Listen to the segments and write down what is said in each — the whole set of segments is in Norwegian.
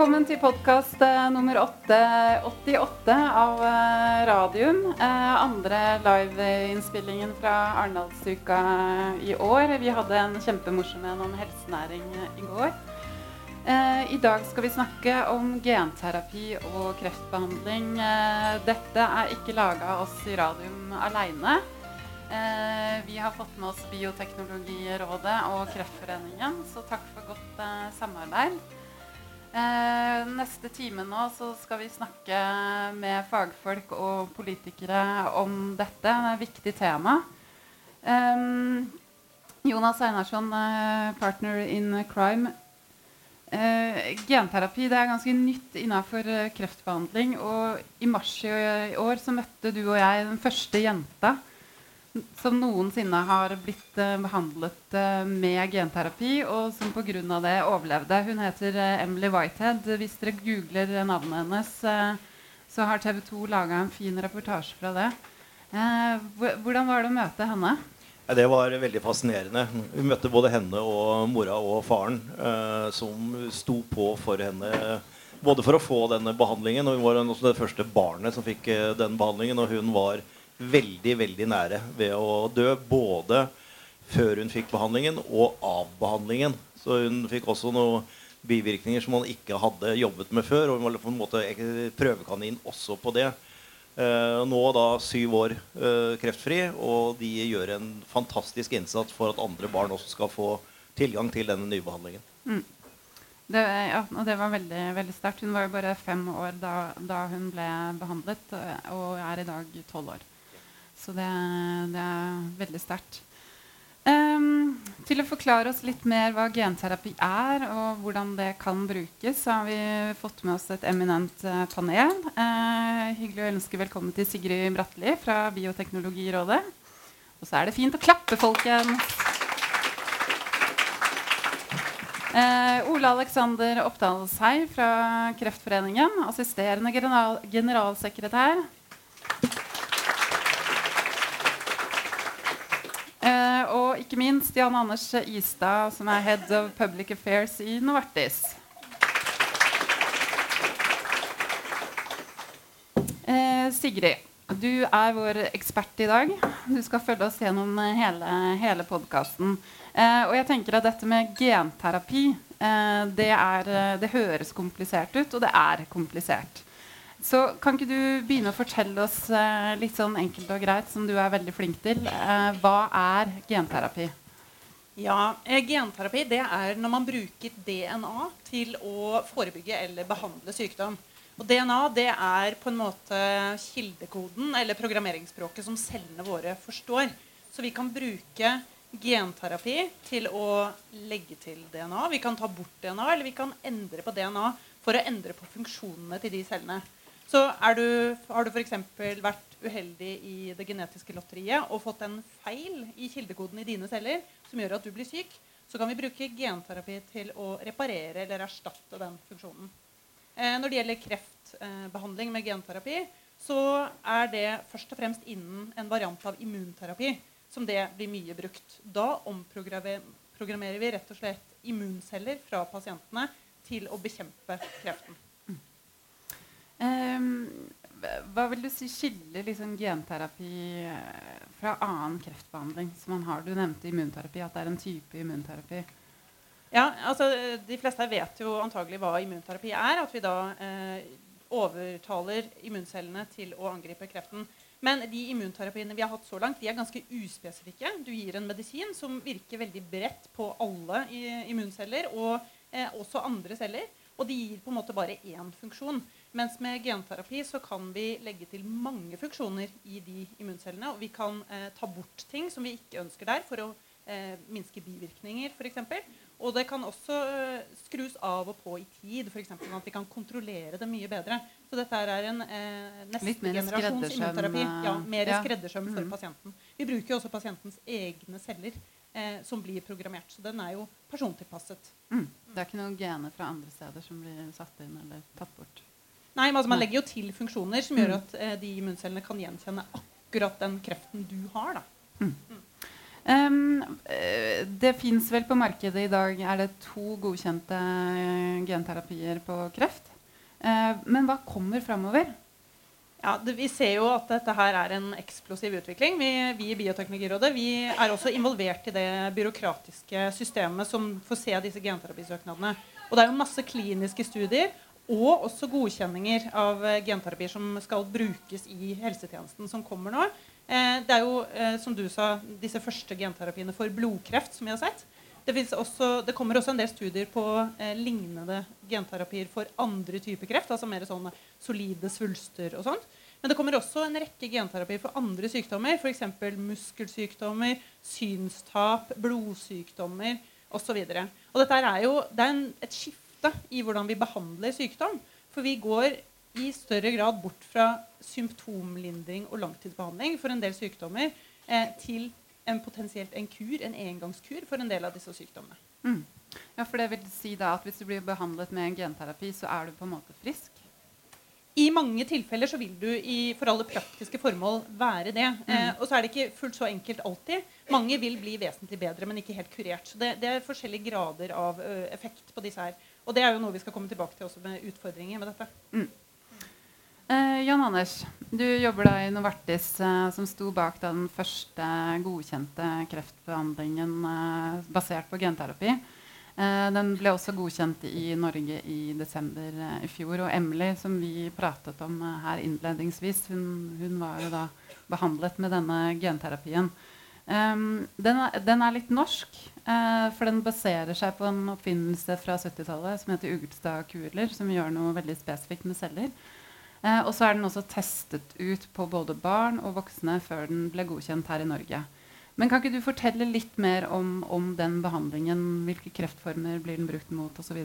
Velkommen til podkast nummer 88 av eh, Radium. Eh, andre liveinnspillingen fra Arendalsuka i år. Vi hadde en kjempemorsom en om helsenæring i går. Eh, I dag skal vi snakke om genterapi og kreftbehandling. Dette er ikke laga av oss i Radium aleine. Vi har fått med oss Bioteknologirådet og Kreftforeningen, så takk for godt samarbeid. Eh, neste time nå så skal vi snakke med fagfolk og politikere om dette. Det er et viktig tema. Eh, Jonas Einarsson, eh, partner in crime. Eh, genterapi det er ganske nytt innenfor eh, kreftbehandling. Og i mars i år så møtte du og jeg den første jenta som noensinne har blitt uh, behandlet uh, med genterapi, og som pga. det overlevde. Hun heter uh, Emily Whitehead. Hvis dere googler navnet hennes, så har TV 2 laga en fin reportasje fra det. hvordan var det å møte henne? Det var veldig fascinerende. Vi møtte både henne og mora og faren, som sto på for henne. Både for å få denne behandlingen, og hun var også det første barnet som fikk den behandlingen. og hun var veldig, veldig nære ved å dø. Både før hun fikk behandlingen, og av behandlingen. Så hun fikk også noen bivirkninger som hun ikke hadde jobbet med før. Og hun var på en måte prøvekanin også på det. Uh, nå da syv år uh, kreftfri, og de gjør en fantastisk innsats for at andre barn også skal få tilgang til denne nybehandlingen. Mm. Det, ja, og det var veldig, veldig sterkt. Hun var jo bare fem år da, da hun ble behandlet, og er i dag tolv år. Så det, det er veldig sterkt. Um, til å forklare oss litt mer hva genterapi er, og hvordan det kan brukes, så har vi fått med oss et eminent uh, panel. Uh, hyggelig å ønske velkommen til Sigrid Bratteli fra Bioteknologirådet. Og så er det fint å klappe, folkens! Uh, Ole Alexander Oppdalshei fra Kreftforeningen, assisterende general generalsekretær. Eh, ikke minst Jan Anders Istad, som er Head of Public Affairs i Novartis. Eh, Sigrid, du er vår ekspert i dag. Du skal følge oss gjennom hele, hele podkasten. Eh, og jeg tenker at dette med genterapi, eh, det, er, det høres komplisert ut, og det er komplisert. Så kan ikke du begynne å fortelle oss eh, litt sånn enkelt og greit, som du er veldig flink til, eh, hva er genterapi? Ja, eh, Genterapi det er når man bruker DNA til å forebygge eller behandle sykdom. Og DNA det er på en måte kildekoden eller programmeringsspråket som cellene våre forstår. Så vi kan bruke genterapi til å legge til DNA. Vi kan ta bort DNA, eller vi kan endre på DNA for å endre på funksjonene til de cellene. Så du, har du f.eks. vært uheldig i det genetiske lotteriet og fått en feil i kildekoden i dine celler som gjør at du blir syk, så kan vi bruke genterapi til å reparere eller erstatte den funksjonen. Eh, når det gjelder kreftbehandling med genterapi, så er det først og fremst innen en variant av immunterapi som det blir mye brukt. Da omprogrammerer vi rett og slett immunceller fra pasientene til å bekjempe kreften. Um, hva vil du si skiller liksom genterapi eh, fra annen kreftbehandling som man har? Du nevnte immunterapi, at det er en type immunterapi. Ja, altså De fleste her vet jo antagelig hva immunterapi er. At vi da eh, overtaler immuncellene til å angripe kreften. Men de immunterapiene vi har hatt så langt, de er ganske uspesifikke. Du gir en medisin som virker veldig bredt på alle immunceller, og eh, også andre celler. Og de gir på en måte bare én funksjon. Mens med genterapi så kan vi legge til mange funksjoner i de immuncellene. Og vi kan eh, ta bort ting som vi ikke ønsker der, for å eh, minske bivirkninger f.eks. Og det kan også eh, skrus av og på i tid, f.eks. at vi kan kontrollere det mye bedre. Så dette er en eh, neste generasjons immunterapi. Ja, mer ja. skreddersøm for mm. pasienten. Vi bruker jo også pasientens egne celler eh, som blir programmert. Så den er jo persontilpasset. Mm. Det er ikke noen gener fra andre steder som blir satt inn eller tatt bort? Nei, men altså, Man legger jo til funksjoner som gjør mm. at eh, de immuncellene kan gjenkjenne akkurat den kreften du har. da. Mm. Mm. Um, det fins vel på markedet i dag er det to godkjente genterapier på kreft. Uh, men hva kommer framover? Ja, det, Vi ser jo at dette her er en eksplosiv utvikling. Vi, vi, i Bioteknologirådet vi er også involvert i det byråkratiske systemet som får se disse genterapisøknadene. Og det er jo masse kliniske studier og også godkjenninger av genterapier som skal brukes i helsetjenesten, som kommer nå. Eh, det er jo, eh, som du sa, disse første genterapiene for blodkreft som vi har sett. Det, også, det kommer også en del studier på eh, lignende genterapier for andre typer kreft. altså mer sånne solide svulster og sånt. Men det kommer også en rekke genterapier for andre sykdommer. F.eks. muskelsykdommer, synstap, blodsykdommer osv. Dette er jo det er en, et skifte i hvordan vi behandler sykdom. For vi går i større grad bort fra symptomlindring og langtidsbehandling for en del sykdommer eh, til en potensielt en kur, en engangskur for en del av disse sykdommene. Mm. Ja, for det vil si da at Hvis du blir behandlet med en genterapi, så er du på en måte frisk? I mange tilfeller så vil du i, for alle praktiske formål være det. Mm. Eh, og så er det ikke fullt så enkelt alltid. Mange vil bli vesentlig bedre, men ikke helt kurert. Så det, det er forskjellige grader av ø, effekt på disse her. Og det er jo noe vi skal komme tilbake til også med utfordringer med dette. Mm. Eh, Jan Anders, du jobber da i Novartis, eh, som sto bak den første godkjente kreftbehandlingen eh, basert på genterapi. Eh, den ble også godkjent i Norge i desember eh, i fjor. Og Emily, som vi pratet om eh, her innledningsvis, hun, hun, var jo da behandlet med denne genterapien. Um, den, er, den, er, litt norsk, for den baserer seg på en oppfinnelse fra 70-tallet som heter Ugelstad-kuler, som gjør noe veldig spesifikt med celler. Uh, og så er den også testet ut på både barn og voksne før den ble godkjent her i Norge. Men kan ikke du fortelle litt mer om, om den behandlingen? Hvilke kreftformer blir den brukt mot osv.?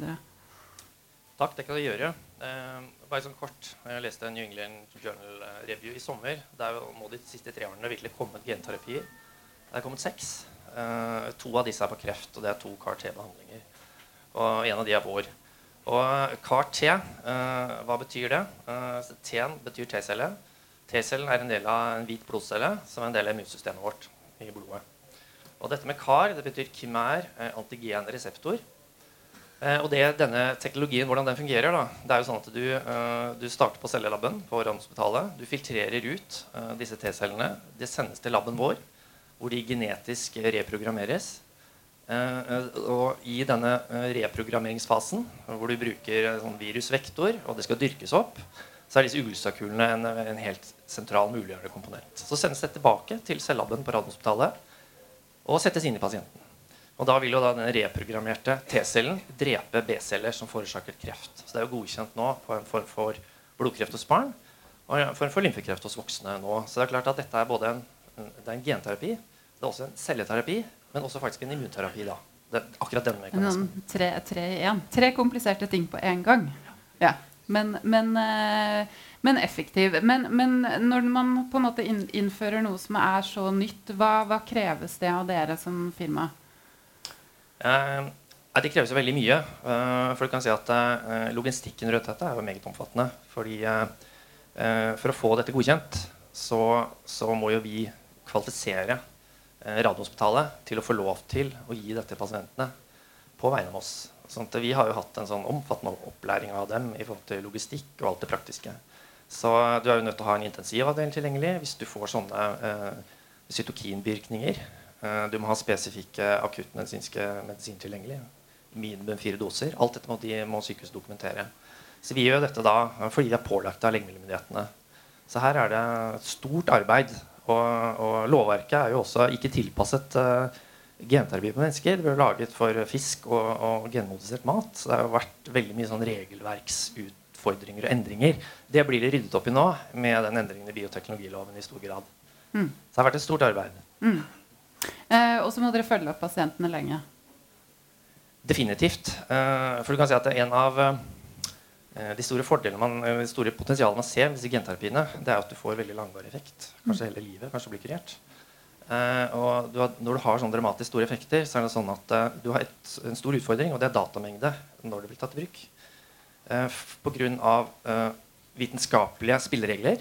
Takk, det kan jeg gjøre. Eh, bare sånn kort. Jeg leste en New England Journal eh, Review i sommer. Der må de siste tre årene virkelig kommet genterapier. Det er kommet seks. Uh, to av disse er på kreft, og det er to CAR-T-behandlinger. Og en av de er vår. Og CAR-T, uh, hva betyr det? Uh, T-en betyr T-celle. T-cellen er en del av en hvit blodcelle som er en del av immunsystemet vårt i blodet. Og dette med CAR det betyr kimær antigen reseptor. Og det, denne teknologien, hvordan den fungerer, da, det er jo sånn at du, du starter på cellelaben på Radiumhospitalet. Du filtrerer ut disse T-cellene. Det sendes til laben vår, hvor de genetisk reprogrammeres. Uh, og I denne uh, reprogrammeringsfasen, hvor du bruker en sånn virusvektor, og det skal dyrkes opp, så er disse ugelstadkulene en, en, helt sentral muliggjørende komponent. Så sendes det tilbake til cellaben på Radiumhospitalet og settes inn i pasienten. Og Da vil jo da den reprogrammerte T-cellen drepe B-celler som forårsaker kreft. Så Det er jo godkjent nå på en form for blodkreft hos barn og en form for lymfekreft hos voksne nå. Så det er klart at dette er både en, det er en genterapi, det er også en celleterapi, men også faktisk en immunterapi. da. Det, er akkurat denne mekanismen. Tre, tre, igjen. tre kompliserte ting på én gang. Ja. Men, men, eh, men effektiv. Men, men, når man på en måte innfører noe som er så nytt, hva, hva kreves det av dere som firma? Eh, det kreves jo veldig mye. Uh, for du kan si at uh, Logistikken rundt dette er jo meget omfattende. fordi For å få dette godkjent, så, så må jo vi kvalifisere Eh, Radiumhospitalet til å få lov til å gi dette til pasientene på vegne av oss. Sånn vi har jo hatt en sånn omfattende opplæring av dem i forhold til logistikk og alt det praktiske. Så du er jo nødt til å ha en intensivavdeling tilgjengelig hvis du får sånne eh, cytokinvirkninger. Eh, du må ha spesifikke akuttmedisinske medisin tilgjengelig. Minimum fire doser. Alt dette må, de, må sykehuset dokumentere. Så vi gjør dette da fordi vi er pålagt av legemiddelmyndighetene. Så her er det et stort arbeid og, og, lovverket er jo også ikke tilpasset uh, genterapi på mennesker. Det ble laget for fisk og, og genmodifisert mat. Så det har jo vært veldig mye sånn regelverksutfordringer og endringer. Det blir det ryddet opp i nå med den endringen i bioteknologiloven i stor grad. Mm. Så det har vært et stort arbeid. Mm. Eh, og så må dere følge opp pasientene lenge. Definitivt. Eh, for du kan si at en av Eh, de store fordelene man, eh, de store potensialene man ser med disse genterapiene, det er at du får veldig langvarig effekt. Kanskje hele livet. kanskje blir kurert. Uh, og du har, når du har sånne dramatisk store effekter, så er det sånn at du har et, en stor utfordring, og det er datamengde når det blir tatt i bruk. Eh, Pga. Eh, vitenskapelige spilleregler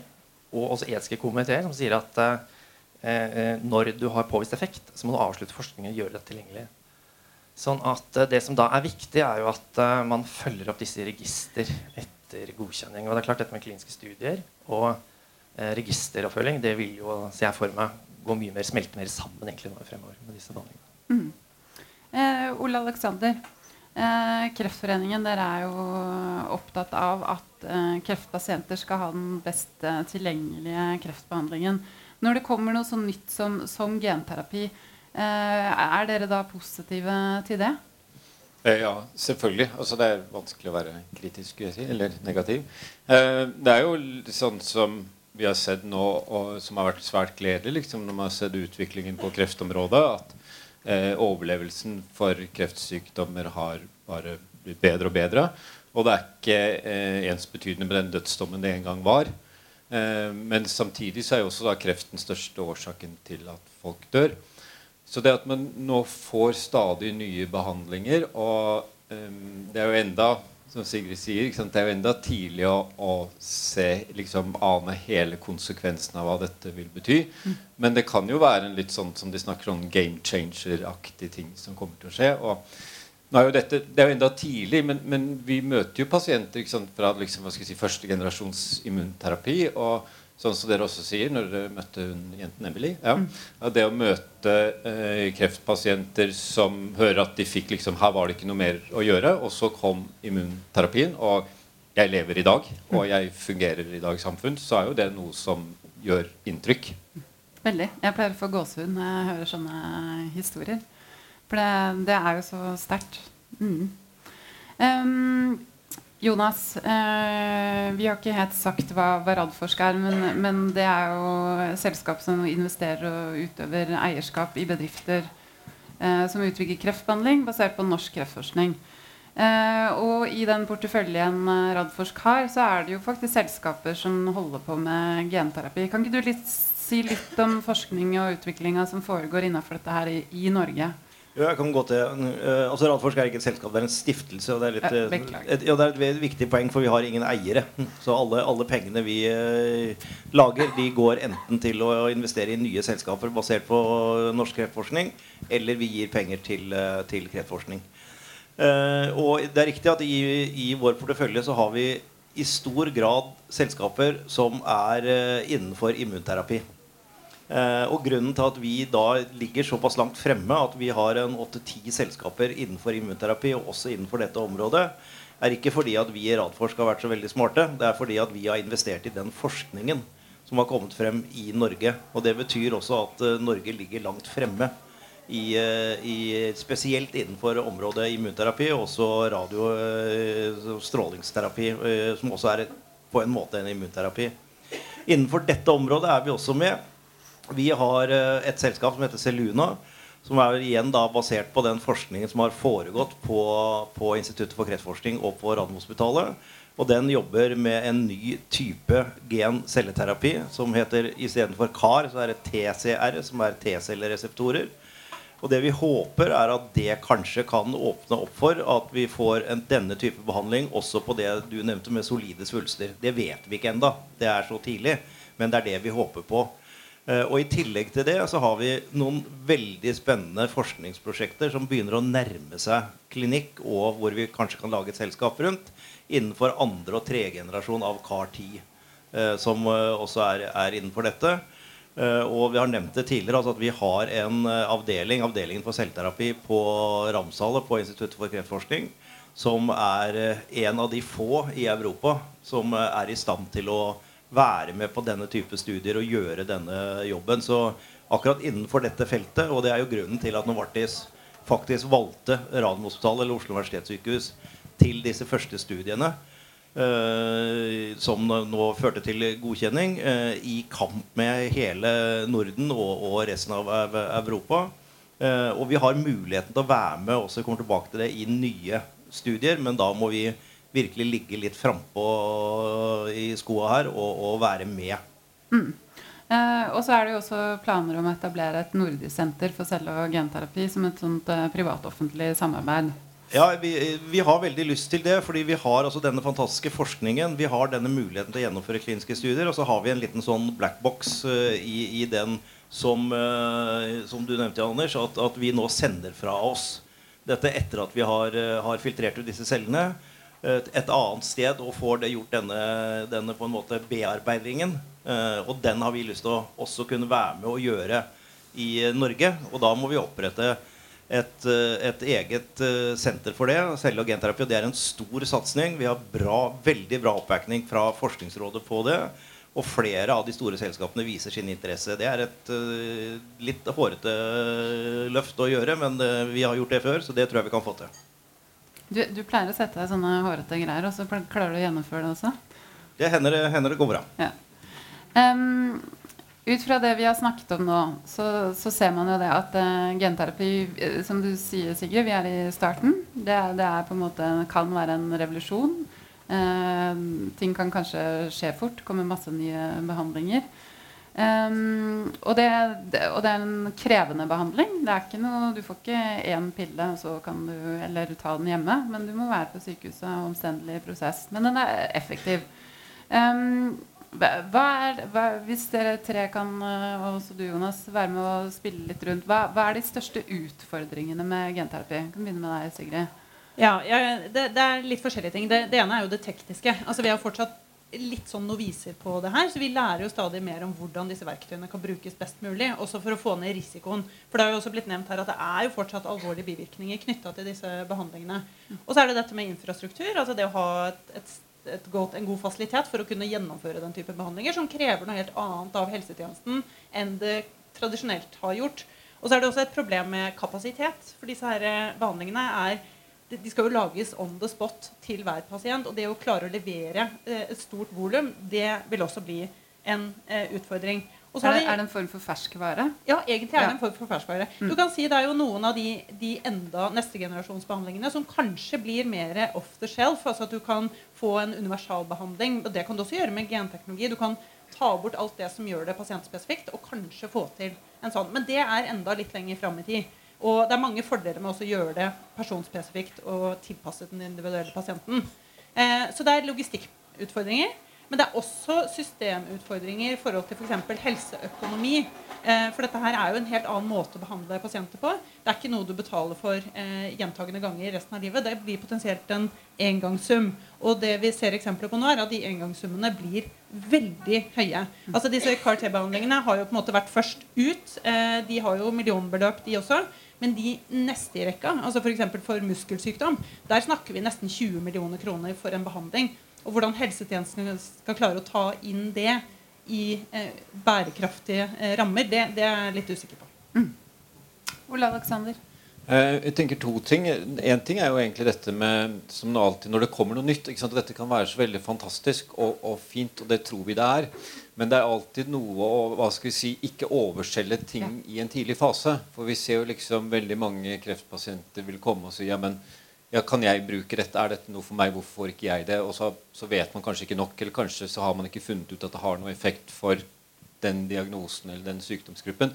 og også etiske komiteer som sier at eh, når du har påvist effekt, så må du avslutte forskningen og gjøre det tilgjengelig. Sånn at eh, Det som da er viktig, er jo at uh, man følger opp disse register etter godkjenning. Og det er klart Dette med kliniske studier og uh, registeroppfølging det vil jo ser jeg for meg, gå mye mer, smelte mer sammen egentlig nå fremover med disse behandlingene. Mm. Eh, Ole Aleksander, eh, Kreftforeningen dere er jo opptatt av at eh, kreftpasienter skal ha den best tilgjengelige kreftbehandlingen. Når det kommer noe så nytt som, som genterapi, Eh, er dere da positive til det? Eh, ja, selvfølgelig. Altså, det er vanskelig å være kritisk eller negativ. Eh, det er jo sånn som vi har sett nå, og som har vært svært gledelig liksom, når man har sett utviklingen på kreftområdet, at eh, overlevelsen for kreftsykdommer har bare blitt bedre og bedre. Og det er ikke eh, ensbetydende med den dødsdommen det en gang var. Eh, men samtidig så er jo også da kreft den største årsaken til at folk dør. Så det at man nå får stadig nye behandlinger og um, Det er jo enda som Sigrid sier, det er jo enda tidlig å, å se, liksom ane hele konsekvensen av hva dette vil bety. Mm. Men det kan jo være en litt sånn som de snakker om game changer-aktig ting som kommer til å skje. og nå er jo dette, Det er jo enda tidlig, men, men vi møter jo pasienter fra liksom, si, første generasjons immunterapi. og Sånn som dere også sier når dere møtte hun jenten Emily. Ja. Mm. Det å møte eh, kreftpasienter som hører at de fikk liksom Her var det ikke noe mer å gjøre. Og så kom immunterapien. Og jeg lever i dag, og mm. jeg fungerer i dag i samfunn. Så er jo det noe som gjør inntrykk. Veldig. Jeg pleier å få gåsehud når jeg hører sånne historier. For det, det er jo så sterkt. Mm. Um, Jonas, eh, vi har ikke helt sagt hva, hva Radforsk er, men, men, det er jo selskap som investerer og utøver eierskap i bedrifter eh, som utvikler kreftbehandling basert på norsk kreftforskning. Eh, og i den porteføljen eh, Radforsk har, så er det jo faktisk selskaper som holder på med genterapi. Kan ikke du litt, si litt om forskning og utviklinga som foregår innenfor dette her i, i Norge? Jo, jeg kan gå til uh, altså Radforsk er ikke et selskap, det er en stiftelse. Og det er, litt, uh, et, ja, det er et viktig poeng, for vi har ingen eiere. Så alle, alle pengene vi uh, lager, de går enten til å investere i nye selskaper basert på norsk kreftforskning, eller vi gir penger til, til kreftforskning. og det er riktig at i, i, vår portefølje så har vi i stor grad selskaper som er innenfor immunterapi. Eh, og grunnen til at vi da ligger såpass langt fremme at vi har en 8-10 selskaper innenfor immunterapi, og også innenfor dette området, er ikke fordi at vi i Radforsk har vært så veldig smarte. Det er fordi at vi har investert i den forskningen som har kommet frem i Norge. Og det betyr også at uh, Norge ligger langt fremme. I, uh, i, spesielt innenfor området immunterapi og også radio- og strålingsterapi, som også er på en måte en immunterapi. Innenfor dette området er vi også med vi har eh, et selskap som heter Seluna. Som er igjen da basert på den forskningen som har foregått på, på Instituttet for kreftforskning og på Radiumhospitalet. Og den jobber med en ny type gen-celleterapi som heter istedenfor CAR, så er det TCR, som er T-cellereseptorer. Og det vi håper, er at det kanskje kan åpne opp for at vi får en, denne type behandling også på det du nevnte med solide svulster. Det vet vi ikke enda. Det er så tidlig. Men det er det vi håper på. Eh, og I tillegg til det så har vi noen veldig spennende forskningsprosjekter som begynner å nærme seg klinikk, og hvor vi kanskje kan lage et selskap rundt innenfor andre og tredje generasjon av CAR-10, eh, som eh, også er, er, innenfor dette. Og vi har nevnt det tidligere altså at vi har en avdeling, avdelingen for selvterapi på Ramsalet på Instituttet for kreftforskning, som er en av de få i Europa som er i stand til å være med på denne type studier og gjøre denne jobben. Så akkurat innenfor dette feltet, og det er jo grunnen til at Novartis faktisk valgte Radiumhospitalet eller Oslo universitetssykehus til disse første studiene, eh, som nå førte til godkjenning, eh, i kamp med hele Norden og, og resten av Europa. Eh, og vi har muligheten til å være med også, kommer tilbake til det, i nye studier, men da må vi virkelig ligge litt frampå i skoa her og, og, være med. Mm. Eh, og så er det jo også planer om å etablere et nordisk senter for celle- og genterapi som et sånt eh, privat-offentlig samarbeid. Ja, vi, vi, har veldig lyst til det, fordi vi har altså denne fantastiske forskningen. Vi har denne muligheten til å gjennomføre kliniske studier, og så har vi en liten sånn black box uh, i, i, den som, eh, som du nevnte, Anders, at, at, vi nå sender fra oss dette etter at vi har, eh, har filtrert ut disse cellene et, et, annet sted og får det gjort denne, denne på en måte bearbeidingen. Eh, og den har vi lyst til å også kunne være med å gjøre i Norge. Og da må vi opprette et, et eget senter for det. Celle- og genterapi. Og det er en stor satsing. Vi har bra, veldig bra oppbacking fra Forskningsrådet på det. Og flere av de store selskapene viser sin interesse. Det er et litt hårete løft å gjøre, men vi har gjort det før, så det tror jeg vi kan få til. Du, du pleier å sette deg sånne hårete greier, og så klarer du å gjennomføre det også? Det hender, hender det går bra. Ja. Um, ut fra det vi har snakket om nå, så, så ser man jo det at uh, genterapi Som du sier, Sigurd, vi er i starten. Det, det er på en måte, kan være en revolusjon. Uh, ting kan kanskje skje fort. Kommer masse nye behandlinger. Um, og, det, det, og, det, er en krevende behandling. Det er ikke noe, du får ikke én pille så kan du, eller ta den hjemme. Men du må være på sykehuset. Omstendelig prosess. Men den er effektiv. Um, hva er, hva, hvis dere tre kan, også du Jonas, være med å spille litt rundt, hva, hva er de største utfordringene med genterapi? Jeg kan begynne med deg, Sigrid. Ja, ja det, det, er litt forskjellige ting. Det, det, ene er jo det tekniske. Altså Vi har fortsatt litt sånn noviser på det her, så vi lærer jo stadig mer om hvordan disse verktøyene kan brukes best mulig. Også for å få ned risikoen. For det har jo også blitt nevnt her at det er jo fortsatt alvorlige bivirkninger knytta til disse behandlingene. Og så er det dette med infrastruktur. altså det å ha et, et, et godt, en god fasilitet for å kunne gjennomføre den type behandlinger, som krever noe helt annet av helsetjenesten enn det tradisjonelt har gjort. Og så er det også et problem med kapasitet. For disse her behandlingene er de skal jo lages on the spot til hver pasient. Og det å klare å levere eh, et stort volum, det vil også bli en eh, utfordring. Er det, er, det, en form for ferskvare? Ja, egentlig er det en form for ferskvare. Mm. Du kan si Det er jo noen av de, de enda generasjonsbehandlingene som kanskje blir mer off the shelf. altså At du kan få en universalbehandling. og Det kan du også gjøre med genteknologi. Du kan ta bort alt det som gjør det pasientspesifikt, og kanskje få til en sånn. Men det er enda litt lenger fram i tid. Og det er mange fordeler med å gjøre det personspesifikt og tilpasset den individuelle pasienten. Eh, så det er logistikkutfordringer. Men det er også systemutfordringer i forhold til f.eks. helseøkonomi. Eh, for dette her er jo en helt annen måte å behandle pasienter på. Det er ikke noe du betaler for eh, gjentagende ganger resten av livet. Det blir potensielt en engangssum. Og det vi ser eksempler på nå, er at de engangssummene blir veldig høye. Altså Disse CAR-T-behandlingene har jo på en måte vært først ut. Eh, de har jo millionbeløp, de også. Men de neste i rekka, altså f.eks. For, for muskelsykdom, der snakker vi nesten 20 millioner kroner for en behandling. Og hvordan helsetjenestene skal klare å ta inn det i eh, bærekraftige eh, rammer, det, det, er jeg litt usikker på. Mm. Ole Alexander? Eh, jeg tenker to ting. Én ting er jo egentlig dette med som alltid når det kommer noe nytt. Dette kan være så veldig fantastisk og, og, fint, og det tror vi det er. Men det er alltid noe å hva skal vi si, ikke overselge ting ja. i en tidlig fase. For vi ser jo liksom veldig mange kreftpasienter vil komme og si ja, men ja, kan jeg bruke dette? Er dette noe for meg? Hvorfor får ikke jeg det? Og så, så, vet man kanskje ikke nok, eller kanskje så har man ikke funnet ut at det har noe effekt for den diagnosen eller den sykdomsgruppen.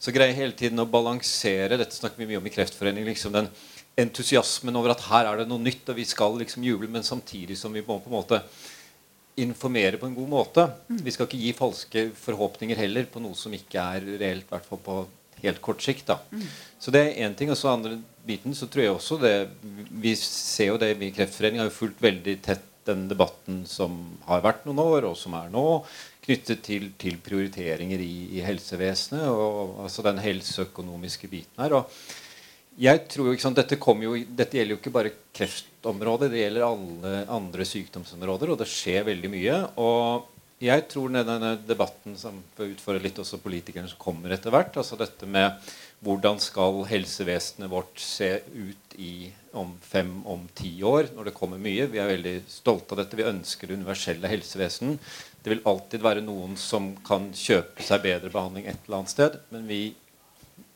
Så greier hele tiden å balansere dette snakker vi mye om i Kreftforeningen, liksom den entusiasmen over at her er det noe nytt, og vi skal liksom juble, men samtidig som vi må på en måte informere på en god måte. Mm. Vi skal ikke gi falske forhåpninger heller på noe som ikke er reelt, i hvert fall på helt kort sikt. da. Mm. Så det er én ting. Og så andre biten så tror jeg også det Vi ser jo det vi i Kreftforeningen har jo fulgt veldig tett den debatten som har vært noen år, og som er nå, knyttet til, til prioriteringer i, i, helsevesenet. og altså Den helseøkonomiske biten her. og jeg tror jo, ikke sant, dette, jo, dette, gjelder jo ikke bare kreftområdet, det gjelder alle andre sykdomsområder, og det skjer veldig mye. Og jeg tror denne debatten som utfordrer litt også politikerne som kommer etter hvert, altså dette med hvordan skal helsevesenet vårt se ut i om fem, om ti år, når det kommer mye. Vi er veldig stolte av dette. Vi ønsker det universelle helsevesen. Det vil alltid være noen som kan kjøpe seg bedre behandling et eller annet sted, men vi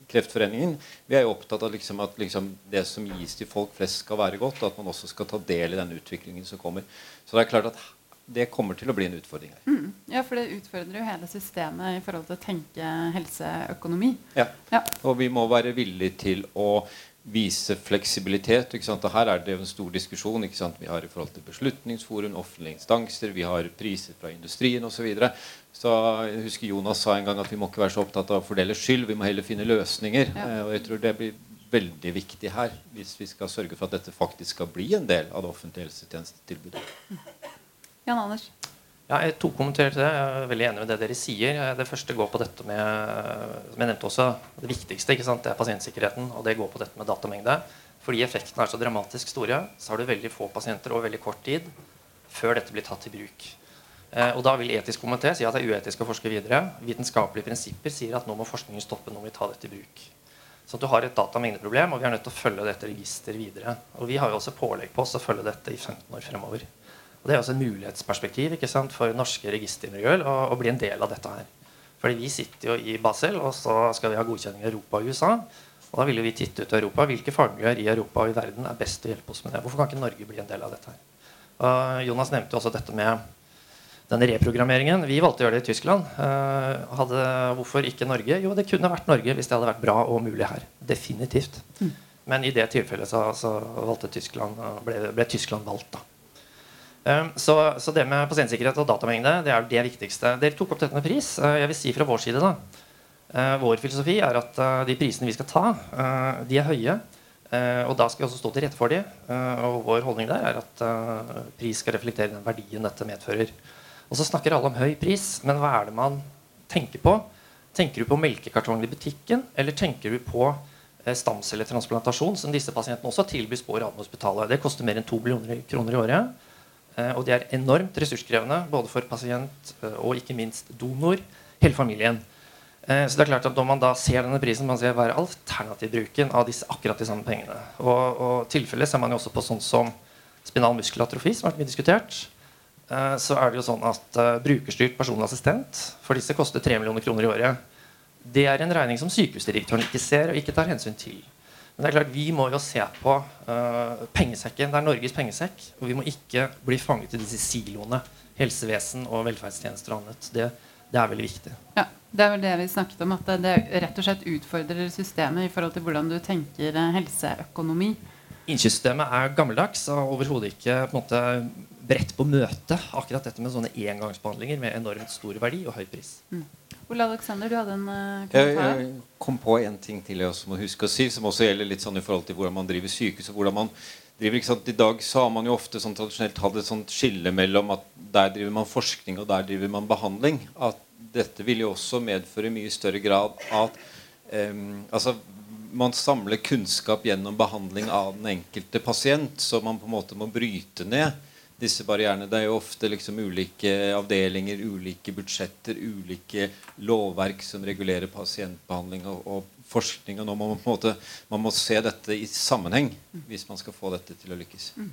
Kreftforeningen vi er jo opptatt av liksom at liksom det som gis til folk flest, skal være godt, og at man også skal ta del i den utviklingen som kommer. Så det er klart at det kommer til å bli en utfordring her. Mm. Ja, for det utfordrer jo hele systemet i forhold til å tenke helseøkonomi. Ja. ja. Og vi må være villige til å vise fleksibilitet. Ikke sant? Og her er det en stor diskusjon ikke sant? vi har i forhold til Beslutningsforum, offentlige instanser, vi har priser fra industrien osv. Så, videre. så jeg husker Jonas sa en gang at vi må ikke være så opptatt av å fordele skyld, vi må heller finne løsninger. Ja. Eh, og jeg tror det blir veldig viktig her hvis vi skal sørge for at dette faktisk skal bli en del av det offentlige helsetjenestetilbudet. Jan Anders. Ja, jeg to kommentarer til det. Jeg er veldig enig med det dere sier. Det første går på dette med som jeg nevnte også, det viktigste ikke sant? det er pasientsikkerheten. Og det går på dette med datamengde. Fordi effektene er så dramatisk store, så har du veldig få pasienter over veldig kort tid før dette blir tatt i bruk. Eh, og da vil etisk komité si at det er uetisk å forske videre. Vitenskapelige prinsipper sier at nå må forskningen stoppe, nå må vi ta dette i bruk. Så du har et datamengdeproblem, og vi er nødt til å følge dette registeret videre. Og vi har jo også pålegg på oss å følge dette i 15 år fremover. Og Det er også en mulighetsperspektiv ikke sant, for norske registermiljøer å, å, bli en del av dette her. Fordi vi sitter jo i Basel, og så skal vi ha godkjenning i Europa og USA. Og da vil vi titte ut i Europa. Hvilke fagmiljøer i Europa og i verden er best til å hjelpe oss med det? Hvorfor kan ikke Norge bli en del av dette her? Og Jonas nevnte også dette med denne reprogrammeringen. Vi valgte å gjøre det i Tyskland. Uh, hadde, hvorfor ikke Norge? Jo, det kunne vært Norge hvis det hadde vært bra og mulig her. Definitivt. Mm. Men i det tilfellet så, så valgte Tyskland, ble, ble Tyskland valgt. da. Ehm, så, så, det med pasientsikkerhet og datamengde det er det viktigste. Dere tok opp dette med pris. Eh, jeg vil si fra vår side da, eh, Vår filosofi er at eh, de prisene vi skal ta, de er høye. Og da skal vi også stå til rette for de. Og vår holdning der er at pris skal reflektere den verdien dette medfører. Og så snakker alle om høy pris, men hva er det man tenker på? Tenker du på melkekartongen i butikken, eller tenker du på stamcelletransplantasjon, som disse pasientene også tilbys på Radiumhospitalet? Det koster mer enn 2 millioner kroner i året. Eh, og de er enormt ressurskrevende både for pasient eh, og ikke minst donor. Hele familien. Eh, så det er klart at Når man da ser denne prisen, man ser hva er alternativbruken av disse akkurat de samme pengene. Og, og tilfellet ser man jo også på sånn som spinal muskelatrofi, som har vært mye diskutert. Så er det jo sånn at Brukerstyrt personlig assistent for disse koster 3 millioner kroner i året. Det er en regning som sykehusdirektøren ikke ser og ikke tar hensyn til. Men det er klart, vi må jo se på uh, pengesekken. Det er Norges pengesekk. Og vi må ikke bli fanget i disse siloene. Helsevesen og velferdstjenester og annet. Det, det er veldig viktig. Ja, Det er vel det vi snakket om. At det rett og slett utfordrer systemet i forhold til hvordan du tenker eh, helseøkonomi. Innkjøpssystemet er gammeldags og overhodet ikke på en måte bredt på møte akkurat dette med sånne engangsbehandlinger med enormt stor verdi og høy pris. Mm. Ole Alexander, du hadde en uh, kommentar? Jeg, kom på en ting til jeg også må huske å si, som også gjelder litt sånn i forhold til hvordan man driver sykehus. og hvordan man driver, ikke sant? I dag så har man jo ofte sånn tradisjonelt hatt et sånt skille mellom at der driver man forskning, og der driver man behandling. At dette vil jo også medføre mye større grad at um, altså, man samler kunnskap gjennom behandling av den enkelte pasient, så man på en måte må bryte ned disse barrierene. Det er jo ofte liksom ulike avdelinger, ulike budsjetter, ulike lovverk som regulerer pasientbehandling og, og forskning. og nå må man, på en måte, man må se dette i sammenheng hvis man skal få dette til å lykkes. Mm.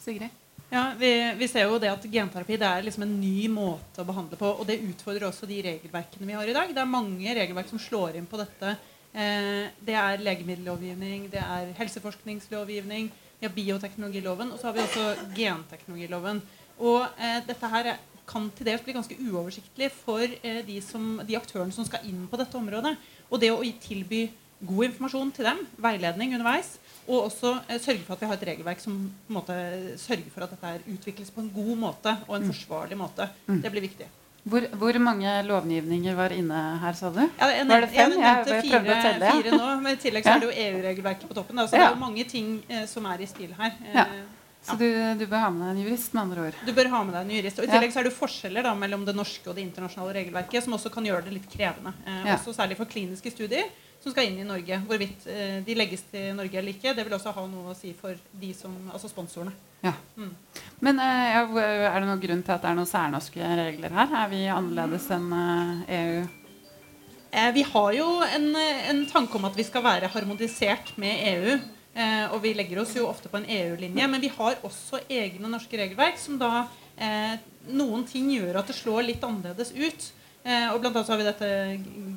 Sigrid? Ja, vi, vi, ser jo det at Genterapi det er liksom en ny måte å behandle på. Og det utfordrer også de regelverkene vi har i dag. Det er mange regelverk som slår inn på dette. Eh, det er legemiddellovgivning, det er helseforskningslovgivning, vi har bioteknologiloven, og så har vi også genteknologiloven. Og eh, dette her kan til dels bli ganske uoversiktlig for eh, de, som, de, aktørene som skal inn på dette området. Og det å tilby god informasjon til dem, veiledning underveis, og også eh, sørge for at vi har et regelverk som på en måte sørger for at dette utvikles på en god måte og en mm. forsvarlig måte, mm. det blir viktig. Hvor, hvor, mange lovgivninger var inne her, sa du? Ja, jeg, var det fem? Jeg, jeg fire, telle, fire nå, men i tillegg så er det jo EU-regelverket på toppen. Altså, ja. Det er jo mange ting eh, som er i spill her. Ja. Eh, så du, du, bør ha med deg en jurist? med andre ord. Du bør ha med deg en jurist. Og I tillegg så er det forskjeller da, mellom det norske og det internasjonale regelverket, som også kan gjøre det litt krevende. Eh, også Særlig for kliniske studier som skal inn i Norge. Hvorvidt eh, de legges til Norge eller ikke, det vil også ha noe å si for de som, altså sponsorene. Ja. Men eh, er det noen grunn til at det er noen særnorske regler her? Er vi annerledes enn eh, EU? Eh, vi har jo en, en, tanke om at vi skal være harmonisert med EU. Og vi legger oss jo ofte på en EU-linje. Men vi har også egne norske regelverk som da Noen ting gjør at det slår litt annerledes ut. Eh, og blant annet har vi dette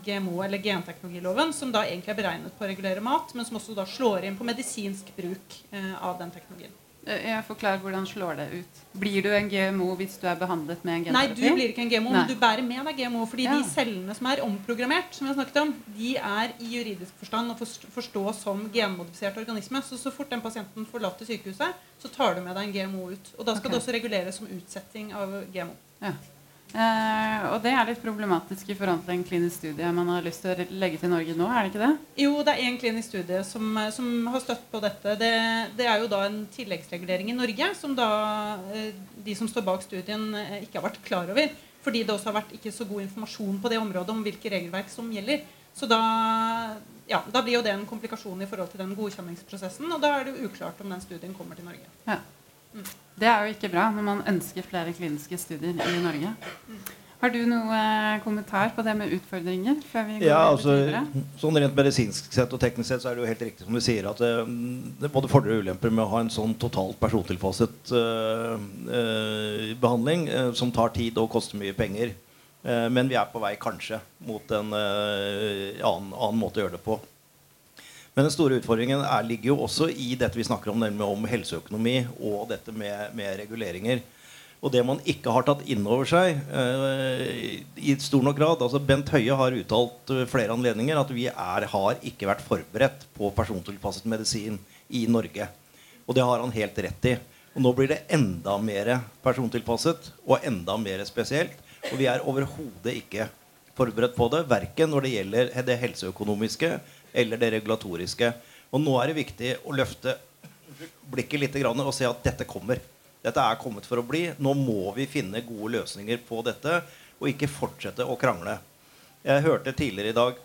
GMO, eller genteknologiloven, som da egentlig er beregnet på å regulere mat, men som også da slår inn på medisinsk bruk av den teknologien. Eh, Jeg forklarer hvordan slår det ut. Blir du en GMO hvis du er behandlet med en Nei, du blir ikke en GMO, Nei. men du bærer med deg GMO. Fordi Ja. de cellene som er omprogrammert, som vi har snakket om, de er i juridisk forstand å forstå som genmodifisert organisme. Så så fort den pasienten forlater sykehuset, så tar du med deg en GMO ut. Og da skal okay. det også reguleres som utsetting av GMO. Ja. Eh, og det er litt problematisk i forhold til en klinisk studie man har lyst til å legge til Norge nå, er det ikke det? Jo, det er én klinisk studie som, som har støtt på dette. Det, det er jo da en tilleggsregulering i Norge som da eh, de som står bak studien, eh, ikke har vært klar over. Fordi det også har vært ikke så god informasjon på det området om hvilke regelverk som gjelder. Så da, ja, da blir jo det en komplikasjon i forhold til den godkjenningsprosessen. Og da er det jo uklart om den studien kommer til Norge. Ja. Det er jo ikke bra når man ønsker flere kliniske studier i Norge. Har du noe eh, kommentar på det med utfordringer? før vi går Ja, altså, sånn Rent medisinsk sett og teknisk sett så er det jo helt riktig som du sier at eh, det er både fordeler og ulemper med å ha en sånn totalt persontilpasset uh, uh, behandling uh, som tar tid og koster mye penger. Men vi er på vei kanskje mot en annen, annen måte å gjøre det på. Men den store utfordringen er, ligger jo også i dette vi snakker om, nemlig om helseøkonomi og dette med, med reguleringer. Og det man ikke har tatt inn over seg eh, i stor nok grad altså Bent Høie har uttalt flere anledninger at vi er, har ikke vært forberedt på persontilpasset medisin i Norge. Og det har han helt rett i. Og nå blir det enda mer persontilpasset og enda mer spesielt. Og vi er overhodet ikke forberedt på det, verken når det gjelder det helseøkonomiske eller det regulatoriske. Og nå er det viktig å løfte blikket litt og se at dette kommer. Dette er kommet for å bli. Nå må vi finne gode løsninger på dette og ikke fortsette å krangle. Jeg hørte tidligere i dag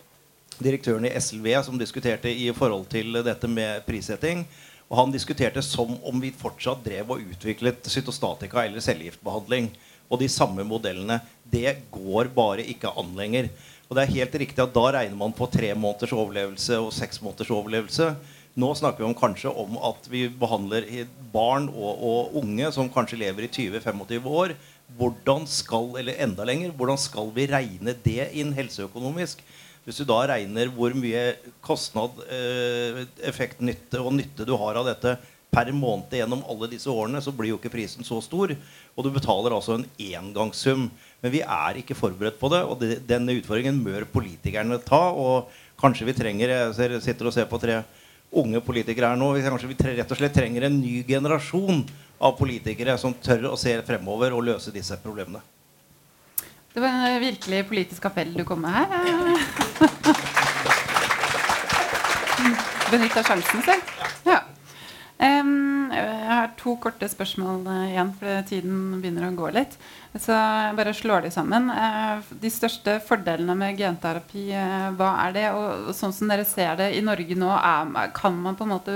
direktøren i SLV som diskuterte i forhold til dette med prissetting. Og han diskuterte som om vi fortsatt drev og utviklet cytostatika eller cellegiftbehandling. Og de samme modellene. Det går bare ikke an lenger. Og det er helt riktig at da regner man på tre måneders overlevelse og seks måneders overlevelse. Nå snakker vi om kanskje om at vi behandler barn og, og unge som kanskje lever i 20-25 år. Hvordan skal, eller enda lenger, hvordan skal vi regne det inn helseøkonomisk? Hvis du da regner hvor mye kostnad, eh, effekt, nytte og nytte du har av dette per måned gjennom alle disse årene, så blir jo ikke prisen så stor. Og du betaler altså en engangssum. Men vi er ikke forberedt på det, og det, denne utfordringen bør politikerne ta. Og kanskje vi trenger Jeg ser, sitter og ser på tre unge politikere her nå. Kanskje vi tre, rett og slett trenger en ny generasjon av politikere som tør å se fremover og løse disse problemene. Det var en virkelig politisk appell du kom med her. Benytta sjansen selv. Ja. Em, jeg har to korte spørsmål uh, igjen, for tiden begynner å gå litt. Så jeg bare slår de sammen. Uh, de største fordelene med genterapi, uh, hva er det? Og sånn som dere ser det i Norge nå, er, kan man på en måte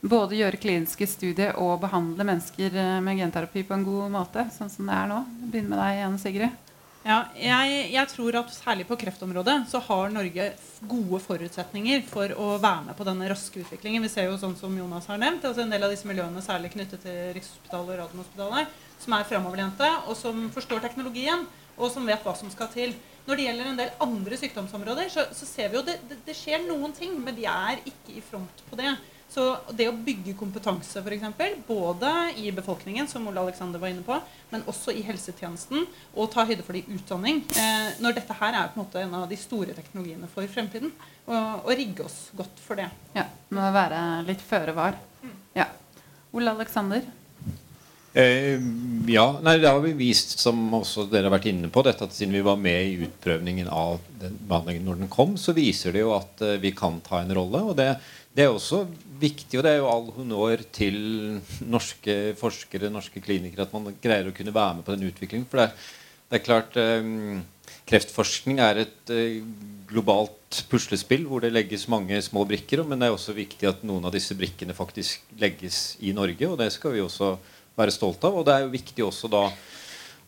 både gjøre kliniske studier og behandle mennesker med genterapi på en god måte, sånn som det er nå? Begynn med deg igjen, Sigrid. Ja, jeg, jeg tror at særlig på kreftområdet så har Norge gode forutsetninger for å være med på denne raske utviklingen. Vi ser jo sånn som Jonas har nevnt, altså en del av disse miljøene særlig knyttet til Rikshospitalet og Radiumhospitalet, som er fremoverlente, og som forstår teknologien, og som vet hva som skal til. Når det gjelder en del andre sykdomsområder, så, så ser vi jo det, det, det skjer noen ting, men de er ikke i front på det. Så det å bygge kompetanse, f.eks., både i befolkningen, som Ole Alexander var inne på, men også i helsetjenesten, og ta høyde for det i utdanning, eh, når dette her er på en måte en av de store teknologiene for fremtiden, og, og rigge oss godt for det. Ja, må være litt føre var. Ja. Ole Alexander. Eh, ja, nei, det har vi vist, som også dere har vært inne på, dette at siden vi var med i utprøvningen av den behandlingen når den kom, så viser det jo at eh, vi kan ta en rolle. Og det, det er også viktig, og det er jo all honnør til norske forskere, norske klinikere, at man greier å kunne være med på den utviklingen. For det, det er klart eh, Kreftforskning er et eh, globalt puslespill hvor det legges mange små brikker. Men det er også viktig at noen av disse brikkene faktisk legges i Norge, og det skal vi også være stolt av. Og det er jo viktig også da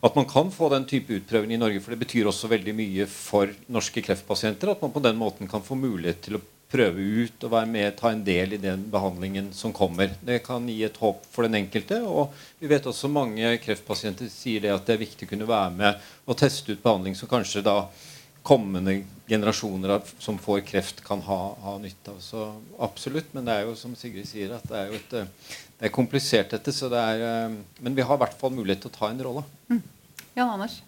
at man kan få den type utprøving i Norge. For det betyr også veldig mye for norske kreftpasienter at man på den måten kan få mulighet til å prøve ut og være med ta en del i den behandlingen som kommer. Det kan gi et håp for den enkelte. Og vi vet også mange kreftpasienter sier det at det er viktig å kunne være med og teste ut behandling som kanskje da kommende generasjoner som får kreft, kan ha, ha, nytte av. Så absolutt. Men det er jo som Sigrid sier, at det er jo et, det er komplisert, dette. Det er, eh, men vi har i hvert fall mulighet til å ta en rolle. Mm. Jan Anders?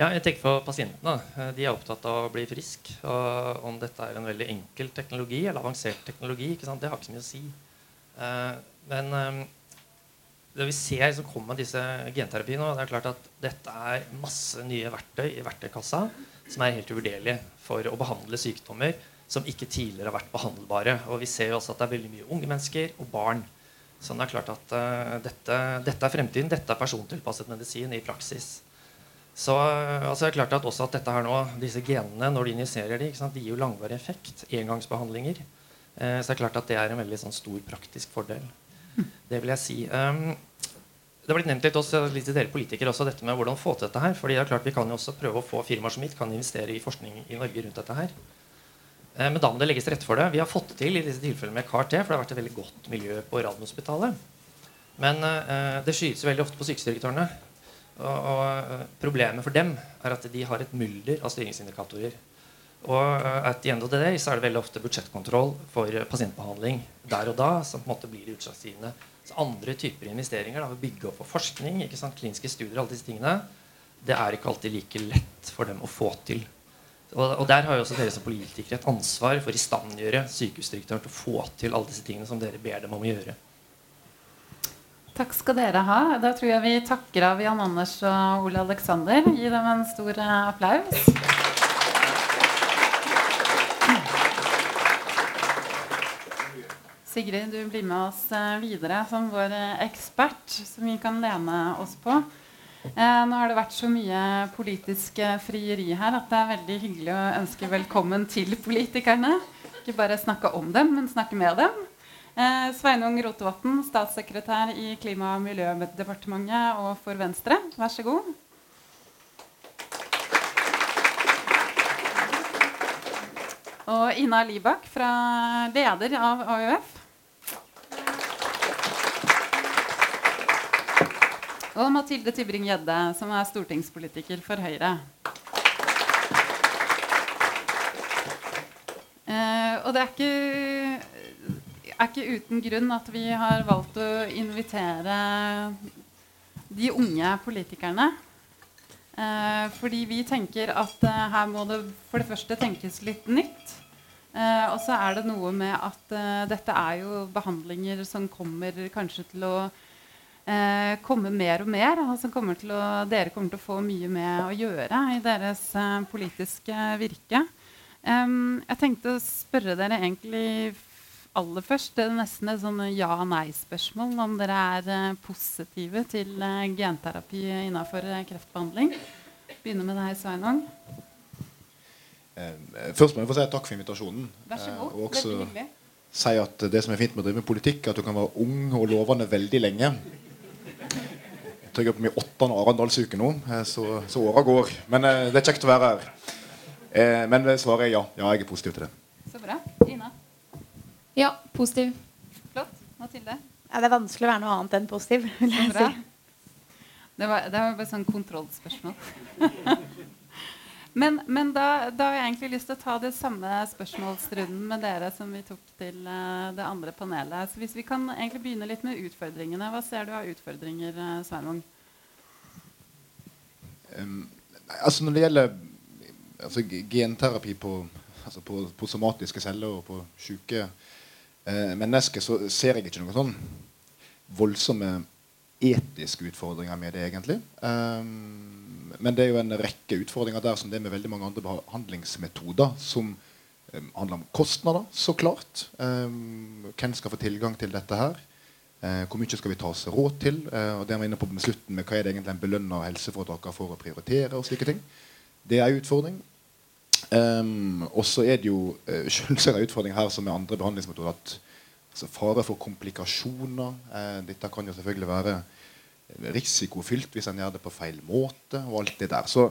Ja, jeg tenker på pasientene. Eh, de er opptatt av å bli frisk. Og om dette er en veldig enkel teknologi eller avansert teknologi, det har ikke så mye å si. Men det vi ser som kommer med disse genterapiene, det er klart at dette er masse nye verktøy i verktøykassa som er helt uvurderlige for å behandle sykdommer som ikke tidligere har vært behandlbare. Og vi ser jo også at det er veldig mye unge mennesker og barn. Så det er klart at dette, dette, er fremtiden. Dette er persontilpasset medisin i praksis. Så altså, det er klart at også at dette her nå, disse genene, når de injiserer de, sant, de gir jo langvarig effekt. Engangsbehandlinger. Eh, så det er klart at det er en veldig sånn, stor praktisk fordel. Det vil jeg si. Um, det har blitt nevnt litt, også, litt til dere politikere også, dette med hvordan få til dette her. fordi det er klart Vi kan jo også prøve å få firmaer som mitt kan investere i forskning i Norge rundt dette her. Eh, men da må det legges til rette for det. Vi har fått til i disse tilfellene med CAR-T, for det har vært et veldig godt miljø på Radiumhospitalet. Men eh, det skytes veldig ofte på sykehusdirektørene. Og, og uh, problemet for dem er at de har et mylder av styringsindikatorer. Og uh, at i of så er det veldig ofte budsjettkontroll for pasientbehandling der og da som på en måte blir utslagsgivende så andre typer investeringer, da, bygge opp for forskning, ikke sant, kliniske studier, alle disse tingene, det er ikke alltid like lett for dem å få til. Og Der har jo også dere som politikere et ansvar for å istandgjøre sykehusdirektøren til å få til alle disse tingene som dere ber dem om å gjøre. Takk skal dere ha. Da tror jeg vi takker av Jan Anders og Ole Aleksander. Gi dem en stor applaus. Sigrid, du blir med oss eh, videre som vår eh, ekspert, som vi kan lene oss på. Eh, nå har det vært så mye politisk frieri her at det er veldig hyggelig å ønske velkommen til politikerne. Ikke bare snakke om dem, men snakke med dem. Eh, Sveinung Rotevatn, statssekretær i Klima- og miljødepartementet og for Venstre. Vær så god. Og Ina Libak, fra leder av AUF. Og Mathilde Tybring-Gjedde, som er stortingspolitiker for Høyre. Eh, og det er ikke, er ikke, uten grunn at vi har valgt å invitere de unge politikerne. Eh, fordi vi tenker at eh, her må det for det første tenkes litt nytt. Eh, og så er det noe med at eh, dette er jo behandlinger som kommer kanskje til å eh, komme mer og mer. Altså kommer å, dere kommer til å få mye med å gjøre i deres eh, politiske virke. Jeg tenkte å spørre dere egentlig aller først Det er nesten et sånn ja-nei-spørsmål om dere er eh, positive til eh, genterapi innenfor eh, kreftbehandling. Begynner med deg, Sveinung. Først må jeg få si takk for invitasjonen. Vær så god. og også si at det som er fint med å drive med politikk, er at du kan være ung og lovende veldig lenge tror jeg er på min åttende Arendalsuke nå, så, så åra går. Men det er kjekt å være her. Men svaret er ja. Ja, jeg er positiv til det. Så bra. Ina? Ja, positiv. Flott. Mathilde? Ja, det er vanskelig å være noe annet enn positiv. vil jeg si. Det var, det var bare sånn kontrollspørsmål. Men, men da, da, har jeg egentlig lyst til å ta det samme spørsmålsrunden med dere som vi tok til uh, det andre panelet. Så hvis vi kan egentlig begynne litt med utfordringene. Hva ser du av utfordringer, uh, Sveinung? Um, altså når det gjelder altså, genterapi på, altså på, på, somatiske celler og på syke uh, menneske så ser jeg ikke noen sånn voldsomme etiske utfordringer med det, egentlig. Um, men det er jo en rekke utfordringer der som det er med veldig mange andre behandlingsmetoder. Som um, handler om kostnader, så klart. Um, hvem skal få tilgang til dette her? Uh, hvor mye skal vi ta oss råd til? Uh, og det vi inne på med slutten med Hva er det egentlig en belønner helseforetakene for å prioritere? og slike ting. Det er en utfordring. Um, og så er det jo uh, selvsagt en utfordring her som med andre behandlingsmetoder at altså, fare for komplikasjoner. Uh, dette kan jo selvfølgelig være risikofylt hvis en gjør det på feil måte. og alt det der. Så,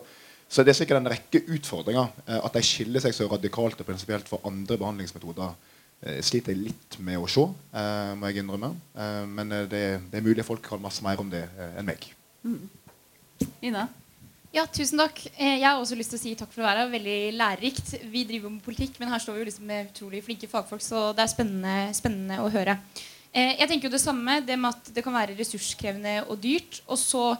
så det er sikkert en rekke utfordringer. Eh, at de skiller seg så radikalt og prinsipielt fra andre behandlingsmetoder, eh, sliter jeg litt med å se, eh, må jeg innrømme. Eh, men eh, det, det, er mulig folk kan masse mer om det eh, enn meg. Mm. Ina? Ja, tusen takk. Eh, Jeg har også lyst til å si takk for å være her. Veldig lærerikt. Vi driver med politikk, men her står vi jo liksom med utrolig flinke fagfolk, så det er spennende, spennende å høre. Eh, Jeg tenker jo det samme, det med at det kan være ressurskrevende og dyrt. Og så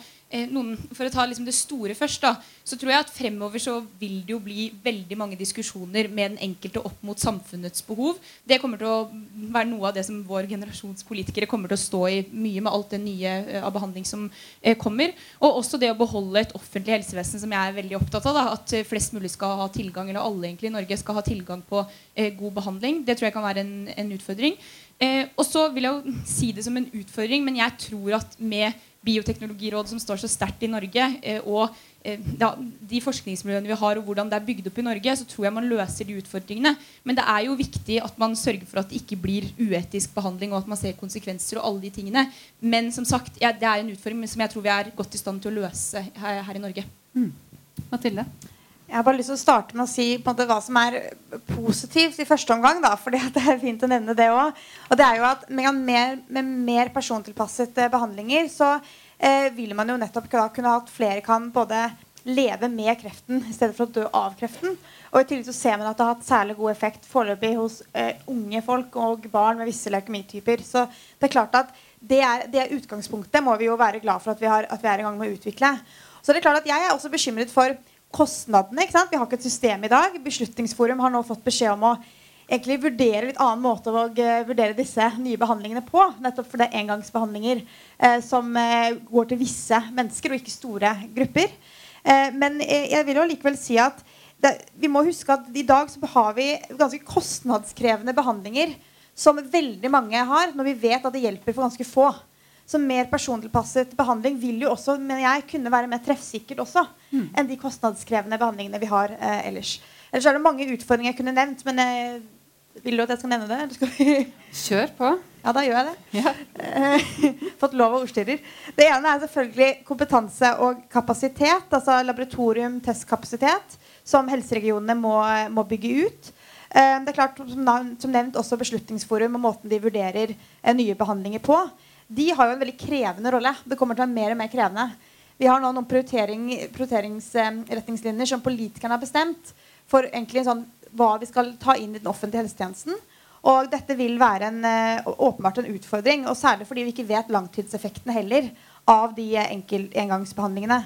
noen, For å ta liksom det store først, da, så tror jeg at fremover så vil det jo bli veldig mange diskusjoner med den enkelte opp mot samfunnets behov. Det kommer til å være noe av det som vår generasjons politikere kommer til å stå i mye med alt det nye eh, av behandling som eh, kommer. Og også det å beholde et offentlig helsevesen som jeg er veldig opptatt av. Da, at eh, flest mulig skal ha tilgang, eller alle egentlig i Norge skal ha tilgang på eh, god behandling. Det tror jeg kan være en, en utfordring. Eh, og så vil jeg jo si det som en utfordring, men jeg tror at med Bioteknologirådet som står så sterkt i Norge, eh, og eh, ja, de forskningsmiljøene vi har, og hvordan det er bygd opp i Norge, så tror jeg man løser de utfordringene. Men det er jo viktig at man sørger for at det ikke blir uetisk behandling, og at man ser konsekvenser og alle de tingene. Men som sagt, ja, det er en utfordring som jeg tror vi er godt i stand til å løse her, her i Norge. Mathilde? Jeg har bare lyst til å starte med å si måte, hva som er positivt i første omgang. Da, fordi det er fint å nevne det også. Og det er jo at med mer, med mer persontilpasset eh, behandlinger så eh, vil man jo nettopp da kunne at flere kan både leve med kreften i stedet for å dø av kreften. Og i tillegg så ser man at det har hatt særlig god effekt foreløpig hos eh, unge folk og barn med visse leukemityper. Så det er klart at det er, det utgangspunktet må vi jo være glad for at vi, har, at vi er i gang med å utvikle. Så det er klart at jeg er også bekymret for kostnadene. ikke sant? Vi har ikke et system i dag. Beslutningsforum har nå fått beskjed om å egentlig vurdere litt annen måte å vurdere disse nye behandlingene på. Nettopp for det er engangsbehandlinger eh, som eh, går til visse mennesker, og ikke store grupper. Eh, men eh, jeg vil jo likevel si at det, vi må huske at i dag så har vi ganske kostnadskrevende behandlinger som veldig mange har, når vi vet at det hjelper for ganske få. Så mer persontilpasset behandling vil jo også mener jeg, kunne være mer treffsikkert også enn de kostnadskrevende behandlingene vi har eh, ellers. Ellers er det mange utfordringer jeg kunne nevnt, men eh, vil du at jeg skal nevne det? Eller skal vi Kjør på. ja, da gjør jeg det. Ja. Eh, Fått lov av ordstyrer. Det ene er selvfølgelig kompetanse og kapasitet. Altså laboratorium, testkapasitet, som helseregionene må, må bygge ut. Eh, Det er klart, som nevnt, også Beslutningsforum og måten de vurderer eh, nye behandlinger på. De har jo en veldig krevende rolle. Det kommer til å være mer og mer krevende. Vi har nå noen prioritering, prioriteringsretningslinjer som politikerne har bestemt for egentlig sånn, hva vi skal ta inn i den offentlige helsetjenesten. Og dette vil være en, eh, åpenbart en utfordring, og særlig fordi vi ikke vet langtidseffektene heller av de eh, engangsbehandlingene.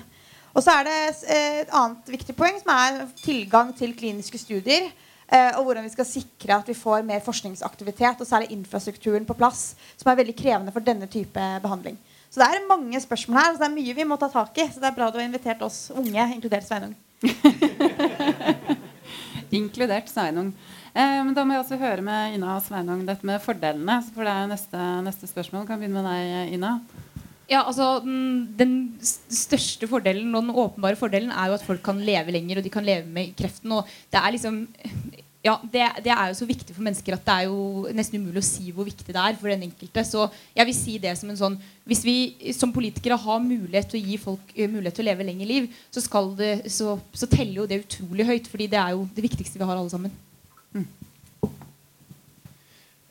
Og så er det eh, et annet viktig poeng, som er tilgang til kliniske studier. Eh, og hvordan vi skal sikre at vi får mer forskningsaktivitet, og særlig infrastrukturen på plass, som er veldig krevende for denne type behandling. Så det er mange spørsmål her, så det er mye vi må ta tak i. Så det er bra du har invitert oss unge, inkludert Sveinung. Inkludert Sveinung. Eh, men da må jeg også høre med Ina og Sveinung dette med fordelene. For det er neste, neste spørsmål. Kan begynne med deg, Ina. Ja, altså Den, den største fordelen og den åpenbare fordelen er jo at folk kan leve lenger, og de kan leve med kreften. Og det er liksom ja, det, det er jo så viktig for mennesker at det er jo nesten umulig å si hvor viktig det er for den enkelte. Så jeg vil si det som en sånn Hvis vi som politikere har mulighet til å gi folk eh, mulighet til å leve lenger liv, så, det, så, så teller jo det utrolig høyt. Fordi det er jo det viktigste vi har alle sammen.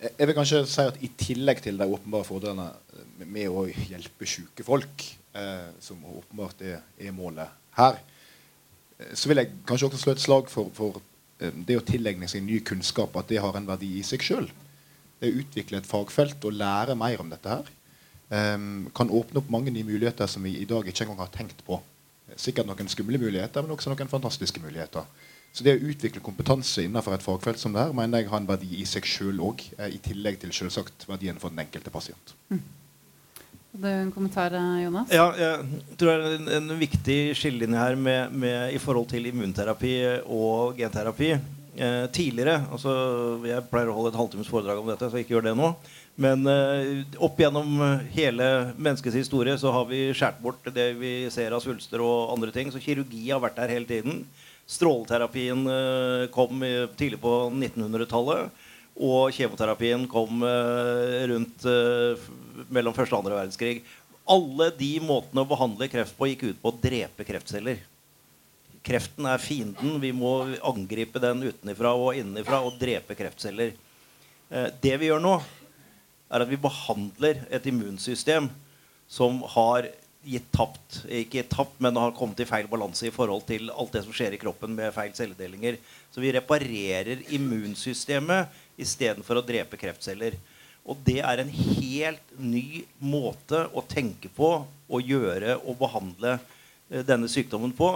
Jeg vil kanskje si at I tillegg til de åpenbare fordelene eh, med å hjelpe syke folk, eh, som åpenbart er, er målet her, eh, så vil jeg kanskje også slå et slag for, for eh, det å tilegne seg ny kunnskap, at det har en verdi i seg sjøl. Det å utvikle et fagfelt og lære mer om dette her eh, kan åpne opp mange nye muligheter som vi i dag ikke engang har tenkt på. Sikkert noen skumle muligheter, men også noen fantastiske muligheter. Så det å utvikle kompetanse innenfor et fagfelt som det her, mener jeg har en verdi i seg sjøl òg, i tillegg til selvsagt verdien for den enkelte pasient. Hadde du en kommentar, eh, Jonas? Ja, jeg tror det er en, en viktig skillelinje her med, med, i forhold til immunterapi og genterapi. Eh, tidligere altså Jeg pleier å holde et halvtimes foredrag om dette, så jeg ikke gjør det nå. Men eh, opp gjennom hele menneskets historie så har vi skåret bort det vi ser av svulster og andre ting. Så kirurgi har vært der hele tiden. Stråleterapien eh, kom tidlig på 1900-tallet. Og kjemoterapien kom eh, rundt eh, mellom første og andre verdenskrig. Alle de måtene å behandle kreft på gikk ut på å drepe kreftceller. Kreften er fienden. Vi må angripe den utenifra og innenifra og drepe kreftceller. Eh, det vi gjør nå, er at vi behandler et immunsystem som har gitt tapt. Ikke tapt, men har kommet i feil balanse i forhold til alt det som skjer i kroppen med feil celledelinger. Så vi reparerer immunsystemet istedenfor å drepe kreftceller. Og det er en helt ny måte å tenke på, og gjøre og behandle eh, denne sykdommen på.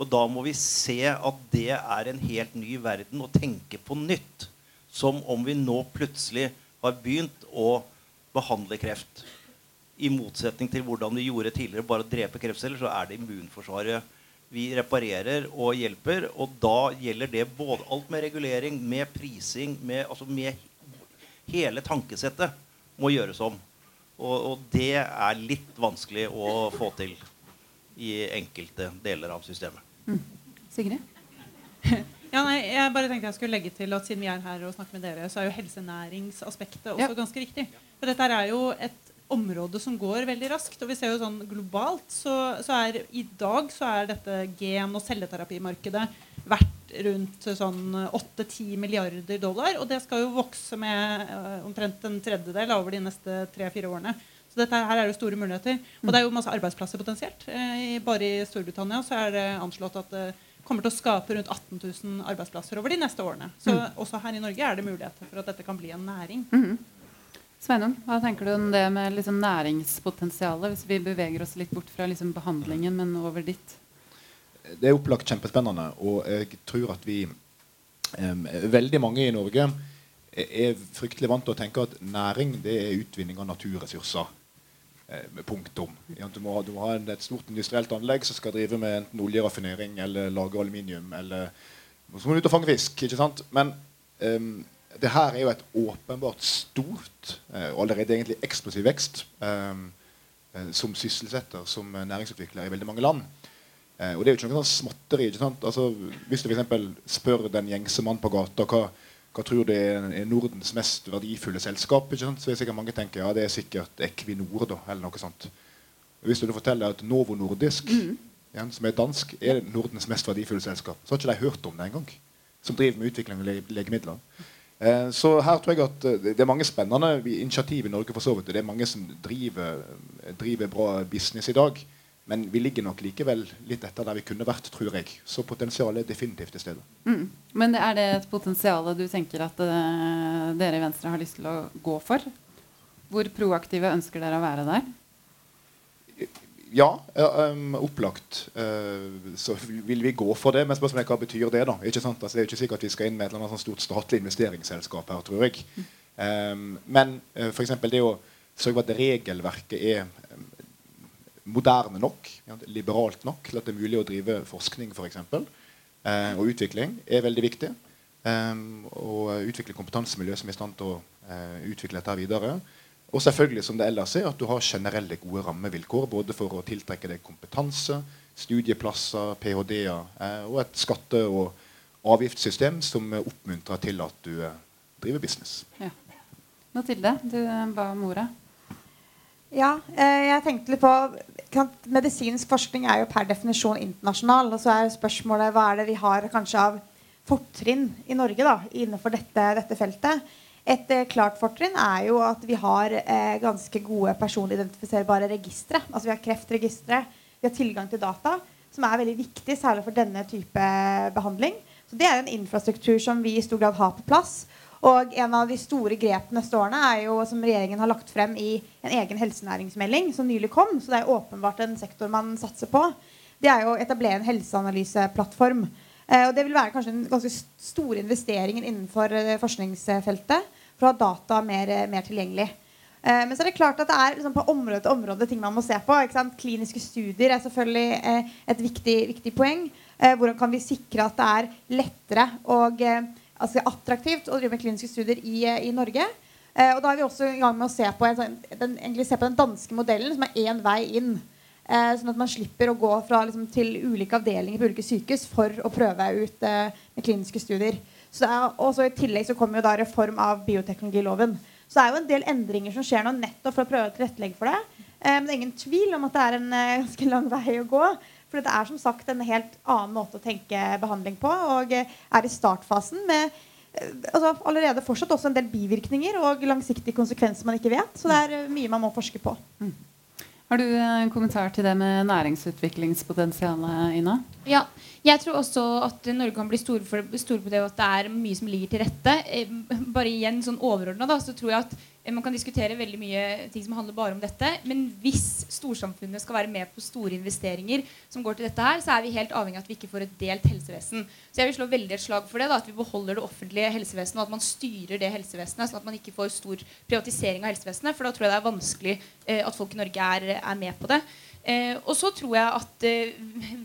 Og da må vi se at det er en helt ny verden å tenke på nytt. Som om vi nå plutselig har begynt å behandle kreft i motsetning til hvordan vi gjorde tidligere, bare å drepe kreftceller, så er det immunforsvaret vi reparerer og hjelper. Og da gjelder det både alt med regulering, med prising, med, altså med hele tankesettet må gjøres om. Og, og, det er litt vanskelig å få til i enkelte deler av systemet. Mm. Sigrid? Ja, nei, jeg bare tenkte jeg skulle legge til at Siden vi er her og snakker med dere, så er jo helsenæringsaspektet også ja. ganske viktig. For dette er jo et område som går veldig raskt. Og vi ser jo sånn globalt så, så er i dag så er dette gen- og celleterapimarkedet verdt rundt sånn 8-10 milliarder dollar. Og det skal jo vokse med uh, omtrent en tredjedel over de neste tre-fire årene. Så dette her er jo store muligheter. Og det er jo masse arbeidsplasser potensielt. Uh, bare i Storbritannia så er det anslått at det kommer til å skape rundt 18 000 arbeidsplasser over de neste årene. Så mm. også her i Norge er det muligheter for at dette kan bli en næring. Mm. Sveinung, hva tenker du om det med liksom næringspotensialet, hvis vi beveger oss litt bort fra liksom behandlingen, men over ditt? Det er opplagt kjempespennende, og jeg tror at vi um, Veldig mange i Norge er fryktelig vant til å tenke at næring det er utvinning av naturressurser. Punktum. Du må, du må, ha et stort industrielt anlegg som skal drive med enten oljeraffinering eller lage aluminium. Eller så må du ut og fange fisk. ikke sant? Men um, det her er jo et åpenbart stort eh, og allerede egentlig eksplosiv vekst eh, eh, som sysselsetter som næringsutvikler i veldig mange land. og det er jo ikke noe sånn småtteri. ikke sant? Altså, hvis du f.eks. spør den gjengse mann på gata hva, hva tror du er Nordens mest verdifulle selskap, ikke sant? så vil sikkert mange tenke ja, det er sikkert Equinor. da, eller noe sånt. Og hvis du forteller at Novo Nordisk, mm. ja, som er dansk, er Nordens mest verdifulle selskap, så har ikke de hørt om det engang. Som driver med utvikling av legemidler. Eh, så her tror jeg at eh, det er mange spennende initiativ i Norge. for så vidt. Det er mange som driver, driver, bra business i dag. Men vi ligger nok likevel litt etter der vi kunne vært, tror jeg. Så potensialet er definitivt til stede. Mm. Men er det et potensial du tenker at uh, dere i Venstre har lyst til å gå for? Hvor proaktive ønsker dere å være der? Ja, um, opplagt uh, så vil vi gå for det. Men spørsmålet er hva betyr det? da? Ikke sant? Altså, det er ikke sikkert at vi skal inn med et eller annet stort statlig investeringsselskap her, tror jeg. Um, men uh, eh, f.eks. det å sørge for at regelverket er um, moderne nok, ja, liberalt nok til at det er mulig å drive forskning for eksempel, uh, og utvikling, er veldig viktig. Um, og utvikle kompetansemiljø som er i stand til å uh, utvikle dette videre. Og selvfølgelig som det ellers er, at du har generelle gode rammevilkår både for å tiltrekke deg kompetanse, studieplasser, ph.d.-er eh, og et skatte- og avgiftssystem som oppmuntrer til at du eh, driver business. Ja. Mathilde, du ba om ordet. Ja, eh, jeg tenkte litt på Medisinsk forskning er jo per definisjon internasjonal. Og så er spørsmålet hva er det vi har kanskje av fortrinn i Norge da, innenfor dette, dette feltet. Et eh, klart fortrinn er jo at vi har eh, ganske gode personidentifiserbare registre. Altså vi har kreftregistre, vi har tilgang til data, som er veldig viktig, særlig for denne type behandling. Så Det er en infrastruktur som vi i stor grad har på plass. Og en av de store grepene neste årene er jo som regjeringen har lagt frem i en egen helsenæringsmelding som nylig kom. Så det er åpenbart en sektor man satser på. Det er jo å etablere en helseanalyseplattform. Eh, og det vil være kanskje en ganske store investeringer innenfor eh, forskningsfeltet for å ha data mer, eh, mer tilgjengelig. Men så er det klart at det er liksom på område til område ting man må se på. Kliniske studier er selvfølgelig et viktig, viktig poeng. Hvordan kan vi sikre at det er lettere og altså attraktivt å drive med kliniske studier i, i Norge? og da er vi også i gang med å se på, en, den, se på den danske modellen, som er én vei inn. Eh, sånn at man slipper å gå fra, liksom, til ulike avdelinger på ulike sykehus for å prøve ut eh, med kliniske studier. Så er, og så I tillegg så kommer jo da reform av bioteknologiloven. Så det er jo en del endringer som skjer nå nettopp for å prøve å tilrettelegge for det. Eh, men det er ingen tvil om at det er en eh, ganske lang vei å gå. For det er som sagt en helt annen måte å tenke behandling på. Og eh, er i startfasen med eh, altså, allerede fortsatt også en del bivirkninger og langsiktige konsekvenser man ikke vet. Så det er mye man må forske på. Mm. Har du en kommentar til det med næringsutviklingspotensialet, Ina? Ja, jeg tror også at Norge kan bli store, for, store på det, og at det er mye som ligger til rette. Eh, bare igjen sånn overordna, så tror jeg at man kan diskutere veldig mye ting som handler bare om dette. Men hvis storsamfunnet skal være med på store investeringer som går til dette her, så er vi helt avhengig av at vi ikke får et delt helsevesen. Så jeg vil slå veldig et slag for det, da, at vi beholder det offentlige helsevesenet, og at man styrer det helsevesenet, sånn at man ikke får stor privatisering av helsevesenet. For da tror jeg det er vanskelig eh, at folk i Norge er, er med på det. Eh, og så tror jeg at eh,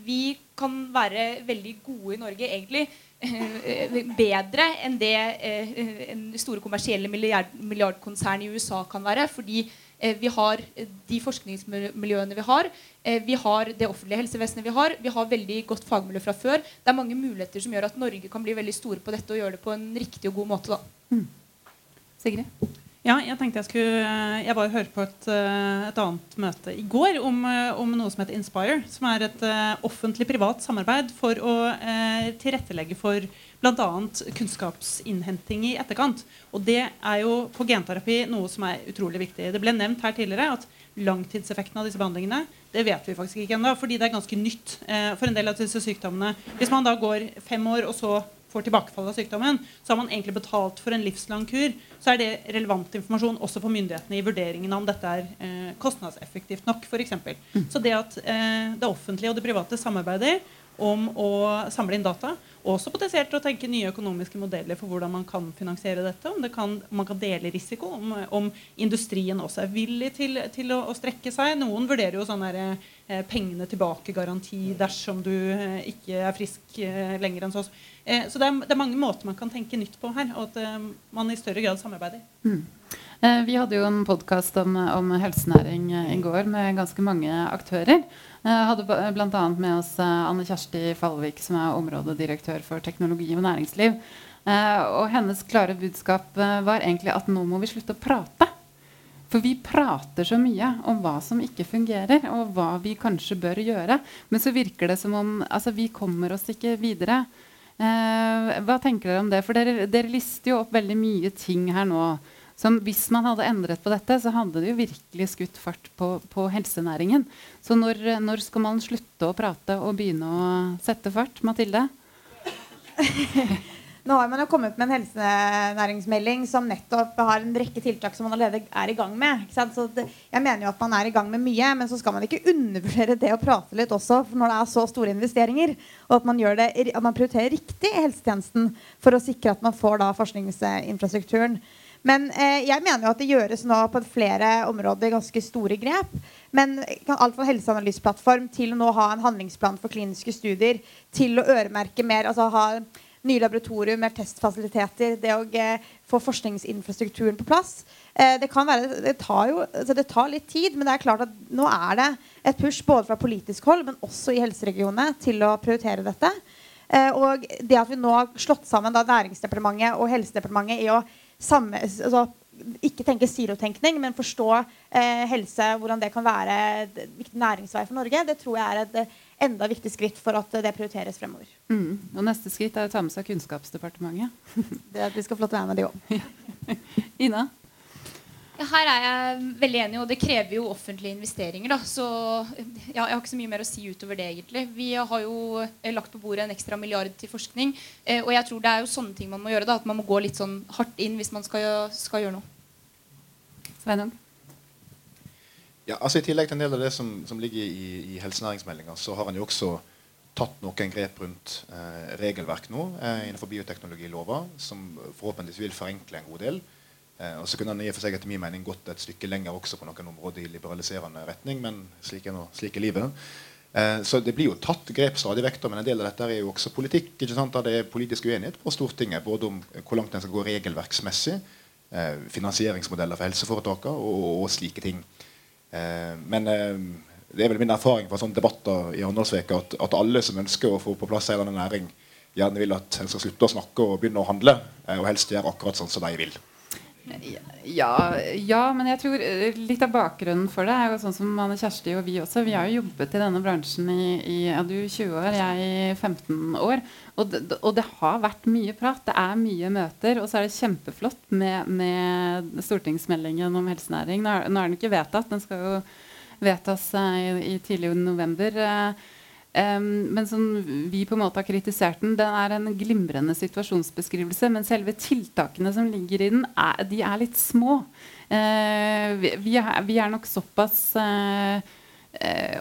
vi kan være veldig gode i Norge, egentlig. Eh, bedre enn det eh, en store kommersielle milliard, milliardkonsern i USA kan være. Fordi eh, vi har de forskningsmiljøene vi har. Eh, vi har det offentlige helsevesenet vi har. Vi har veldig godt fagmiljø fra før. Det er mange muligheter som gjør at Norge kan bli veldig store på dette og gjøre det på en riktig og god måte. Da. Mm. Sigrid? Ja, jeg tenkte jeg skulle Jeg var hørte på et, et, annet møte i går om, om, noe som heter Inspire. Som er et offentlig-privat samarbeid for å eh, tilrettelegge for bl.a. kunnskapsinnhenting i etterkant. Og det er jo på genterapi noe som er utrolig viktig. Det ble nevnt her tidligere at langtidseffekten av disse behandlingene det vet vi faktisk ikke ennå, fordi det er ganske nytt eh, for en del av disse sykdommene. Hvis man da går fem år og så får tilbakefall av sykdommen, så har man egentlig betalt for en livslang kur. Så er det relevant informasjon også for myndighetene i vurderingen av om dette er eh, kostnadseffektivt nok. Eksempel. mm. Så det at eh, det offentlige og det private samarbeider om å samle inn data, også potensielt å tenke nye økonomiske modeller for hvordan man kan finansiere dette. Om, det kan, om man kan dele risiko, om, om, industrien også er villig til, til å, å, strekke seg. Noen vurderer jo sånn eh, pengene tilbake-garanti dersom du eh, ikke er frisk eh, lenger enn så. Eh, så det er, det er, mange måter man kan tenke nytt på her, og at man i større grad samarbeider. Mm. Vi hadde jo en podkast om, om helsenæring i går med ganske mange aktører. Jeg hadde bl.a. med oss eh, Anne Kjersti Fallvik, som er områdedirektør for teknologi og næringsliv. Eh, og hennes klare budskap eh, var egentlig at nå må vi slutte å prate. For vi prater så mye om hva som ikke fungerer, og hva vi kanskje bør gjøre. Men så virker det som om altså, vi kommer oss ikke videre. Eh, hva tenker dere om det? For dere, dere lister jo opp veldig mye ting her nå som hvis man hadde endret på dette, så hadde det jo virkelig skutt fart på, på helsenæringen. Så når, når, skal man slutte å prate og begynne å sette fart? Mathilde? Nå har man jo kommet med en helsenæringsmelding som nettopp har en rekke tiltak som man allerede er i gang med. Så det, jeg mener jo at man er i gang med mye, men så skal man ikke undervurdere det å prate litt også når det er så store investeringer. Og at man, det, at man prioriterer riktig i helsetjenesten for å sikre at man får da forskningsinfrastrukturen. Men eh, jeg mener jo at det gjøres nå på flere områder ganske store grep. Men alt fra helseanalyseplattform til å nå ha en handlingsplan for kliniske studier, til å øremerke mer, altså ha nye laboratorium, mer testfasiliteter, det å eh, få forskningsinfrastrukturen på plass. Eh, det, være, det, tar jo, altså det tar litt tid, men det er klart at nå er det et push både fra politisk hold, men også i helseregionene til å prioritere dette. Eh, og det at vi nå har slått sammen da, Næringsdepartementet og Helsedepartementet i å samme, altså, ikke tenke silotenkning, men forstå eh, helse, hvordan det kan være en viktig næringsvei for Norge, det tror jeg er et eh, enda viktig skritt for at det prioriteres fremover. Mm. Og neste skritt er å ta med seg Kunnskapsdepartementet. det at Vi skal få lov til å være med, de òg. Ina? Ja, her er jeg veldig enig, og det krever jo offentlige investeringer. Da. Så ja, jeg har ikke så mye mer å si utover det, egentlig. Vi har jo eh, lagt på bordet en ekstra milliard til forskning. Eh, og jeg tror det er jo sånne ting man må gjøre. da, At man må gå litt sånn hardt inn hvis man skal, skal gjøre noe. Sveinung? Ja, altså I tillegg til en del av det som, som ligger i, i helsenæringsmeldinga, så har han jo også tatt noen grep rundt eh, regelverk nå eh, innenfor bioteknologilova, som forhåpentligvis vil forenkle en god del. Eh, og så kunne han i og for seg etter min mening gått et stykke lenger også på noen områder i liberaliserende retning, men slik er, noe, slik er livet. Eh, så det blir jo tatt grep stadig vekk, men en del av dette er jo også politikk. Der det er politisk uenighet på Stortinget, både om hvor langt en skal gå regelverksmessig, eh, finansieringsmodeller for helseforetakene og, og, slike ting. Eh, men eh, det er vel min erfaring fra sånne debatter i Arendalsveka at, at alle som ønsker å få på plass en eller annen næring, gjerne vil at en skal slutte å snakke og begynne å handle, eh, og helst gjøre akkurat sånn som de vil. Ja, ja, men jeg tror eh, litt av bakgrunnen for det er jo sånn som Anne Kjersti og vi også. Vi har jo jobbet i denne bransjen i, i ja, du 20 år, jeg i 15 år. Og det, og det, har vært mye prat. Det er mye møter. Og så er det kjempeflott med, med stortingsmeldingen om helsenæring. Nå er, nå er den ikke vedtatt. Den skal jo vedtas eh, i, i tidlig november. Eh, em, men som vi på en måte har kritisert den, den er en glimrende situasjonsbeskrivelse. Men selve tiltakene som ligger i den, er, de er litt små. Uh, vi, vi, er, vi er nok såpass uh,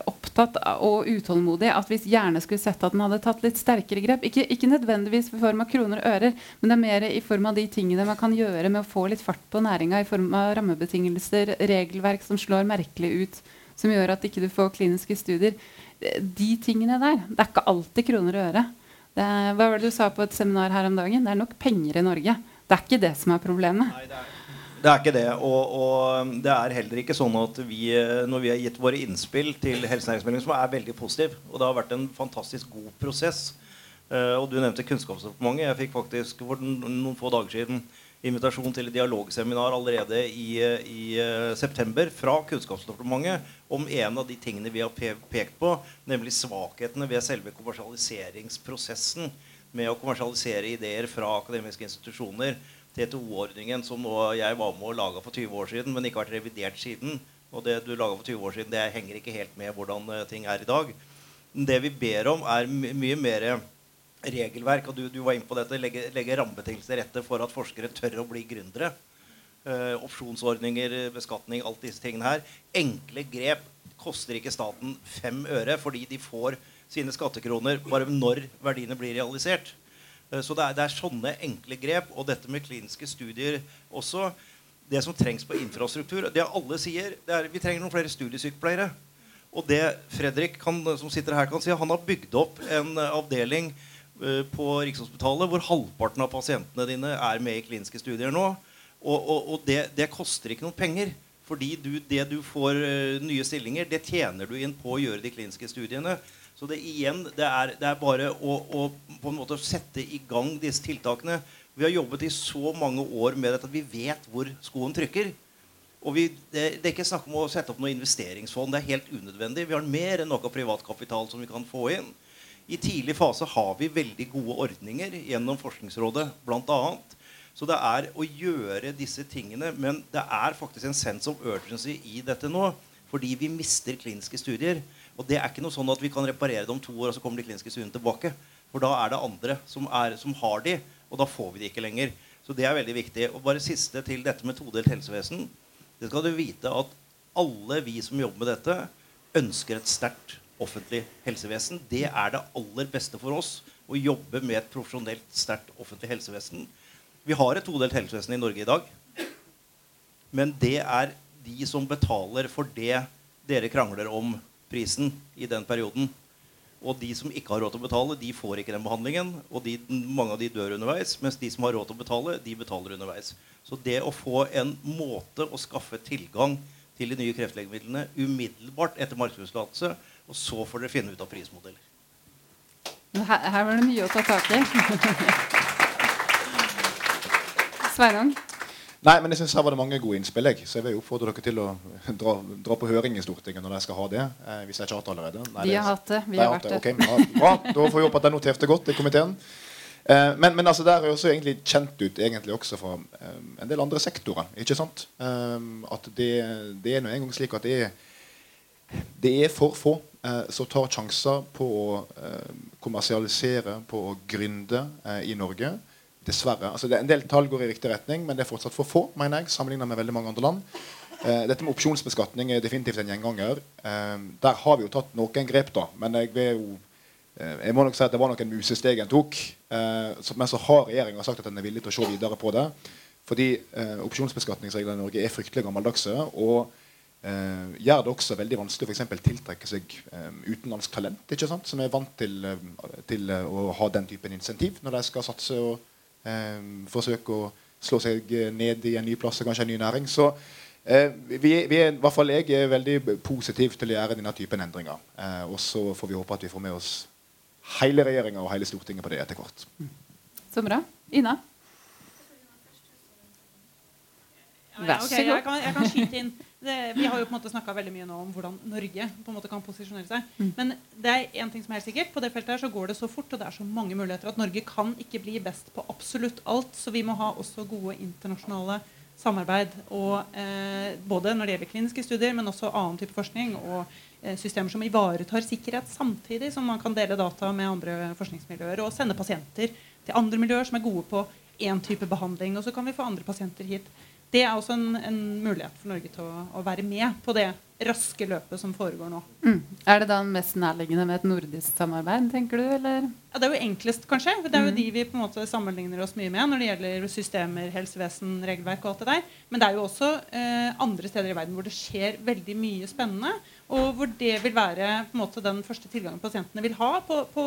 opptatt og utålmodige at vi gjerne skulle sett at den hadde tatt litt sterkere grep. Ikke, ikke nødvendigvis i form av kroner og ører, men det er mer i form av de tingene man kan gjøre med å få litt fart på næringa i form av rammebetingelser, regelverk som slår merkelig ut, som gjør at ikke du får kliniske studier. De tingene der. Det er ikke alltid kroner og øre. Det er, hva var det du sa på et seminar her om dagen? Det er nok penger i Norge. Det er ikke det som er problemet. Nei, Det er ikke det. Og, og det er heller ikke sånn at vi, når vi har gitt våre innspill til helsenæringsmeldingen, som er veldig positiv, og det har vært en fantastisk god prosess eh, Og du nevnte Kunnskapsdepartementet. Jeg fikk faktisk for noen få dager siden invitasjon til dialogseminar allerede i, eh, i eh, september fra Kunnskapsdepartementet om en av de tingene vi har pekt på, nemlig svakhetene ved selve kommersialiseringsprosessen med å kommersialisere ideer fra akademiske institusjoner TTO-ordningen som jeg var med og laga for 20 år siden, men ikke vært revidert siden. Og det du laga for 20 år siden, det henger ikke helt med hvordan eh, ting er i dag. Det vi ber om, er my mye mer regelverk. Og du, du var inne på dette. Legge, legge rammebetingelser rette for at forskere tør å bli gründere. Uh, opsjonsordninger, beskatning, alt disse tingene her. Enkle grep koster ikke staten fem øre fordi de får sine skattekroner bare når verdiene blir realisert. Uh, Så det er, det er sånne enkle grep. Og dette med kliniske studier også. Det som trengs på infrastruktur Det alle sier, det er vi trenger noen flere studiesykepleiere. Og det Fredrik kan, som sitter her kan si, han har bygd opp en eh, avdeling på Rikshospitalet hvor halvparten av pasientene dine er med i kliniske studier nå. Og, og, og det, det koster ikke noen penger. Fordi du, det du får eh, nye stillinger, det tjener du inn på å gjøre de kliniske studiene. Så det, igjen, det, er, det er bare å, å på en måte sette i gang disse tiltakene. Vi har jobbet i så mange år med dette at vi vet hvor skoen trykker. Og vi, det, det er ikke snakk om å sette opp noe investeringsfond. Det er helt unødvendig. Vi har mer enn nok av privatkapital som vi kan få inn. I tidlig fase har vi veldig gode ordninger gjennom Forskningsrådet bl.a. Så det er å gjøre disse tingene. Men det er faktisk en sense of urgency i dette nå. Fordi vi mister kliniske studier. Og det er ikke noe sånn at vi kan reparere det om to år, og så kommer de kliniske studiene tilbake. For da er det andre som, er, som har de, og da får vi de ikke lenger. Så det er veldig viktig. Og bare siste til dette med todelt helsevesen. Det skal du vite at alle vi som jobber med dette, ønsker et sterkt offentlig helsevesen. Det er det aller beste for oss. Å jobbe med et profesjonelt, sterkt offentlig helsevesen. Vi har et todelt helsevesen i Norge i dag. Men det er de som betaler for det dere krangler om prisen i den perioden. Og de som ikke har råd til å betale, de får ikke den behandlingen. Og de, mange av de dør underveis, mens de som har råd til å betale, de betaler underveis. Så det å få en måte å skaffe tilgang til de nye kreftlegemidlene umiddelbart etter markedsutlatelse, og så får dere finne ut av prismodeller. Her, her var det mye å ta tak i. Sveinung? Nei, men jeg synes her var det mange gode innspill. Jeg. Så jeg vil oppfordre dere til å dra, dra på høring i Stortinget når dere skal ha det. Eh, hvis jeg ikke har hatt det allerede. Nei, Vi har hatt det. Vi har vært det. Okay, bra. bra. Da får vi håpe at jeg noterte godt i komiteen. Eh, men, men altså, der er også egentlig kjent ut egentlig også fra eh, en del andre sektorer. ikke sant? Eh, at det, det er nå engang slik at det er, det er for få som tar sjanser på å eh, kommersialisere, på å gründe eh, i Norge. Dessverre. altså En del tall går i riktig retning, men det er fortsatt for få mener jeg, sammenlignet med veldig mange andre land. Eh, dette med opsjonsbeskatning er definitivt en gjenganger. Eh, der har vi jo tatt noen grep, da. Men jeg vil jo eh, jeg må nok si at det var noen musesteg en tok. Eh, men så har regjeringa sagt at den er villig til å se videre på det. Fordi eh, opsjonsbeskatningsreglene i Norge er fryktelig gammeldagse. Og eh, gjør det også veldig vanskelig å for tiltrekke seg eh, utenlandsk talent. ikke sant? Som er vant til, eh, til eh, å ha den typen insentiv når de skal satse og eh, forsøke å slå seg ned i en ny plass og kanskje en ny næring. Så eh, vi, vi er, i hvert fall jeg er veldig positiv til å gjøre denne typen endringer. Eh, og så får vi håpe at vi får med oss hele regjeringa og hele Stortinget på det etter hvert. Så bra. Ina? Vær så god. Jeg kan, jeg kan skyte inn. Det, vi har jo på en måte snakka mye nå om hvordan Norge på en måte kan posisjonere seg. Mm. Men det er en ting som er helt sikkert. På det feltet her så går det så fort, og det er så mange muligheter at Norge kan ikke bli best på absolutt alt. Så vi må ha også gode internasjonale samarbeid. Og, eh, både når det gjelder kliniske studier, men også annen type forskning. og eh, systemer som ivaretar sikkerhet samtidig som man kan dele data med andre forskningsmiljøer og sende pasienter til andre miljøer som er gode på én type behandling. Og så kan vi få andre pasienter hit. Det er også en, en mulighet for Norge til å, å, være med på det raske løpet som foregår nå. Mm. Er det da mest nærliggende med et nordisk samarbeid, tenker du? Eller? Ja, Det er jo enklest, kanskje. Det er jo mm. de vi på en måte sammenligner oss mye med når det gjelder systemer, helsevesen, regelverk og alt det der. Men det er jo også eh, andre steder i verden hvor det skjer veldig mye spennende. Og hvor det vil være på en måte, den første tilgangen pasientene vil ha på, på,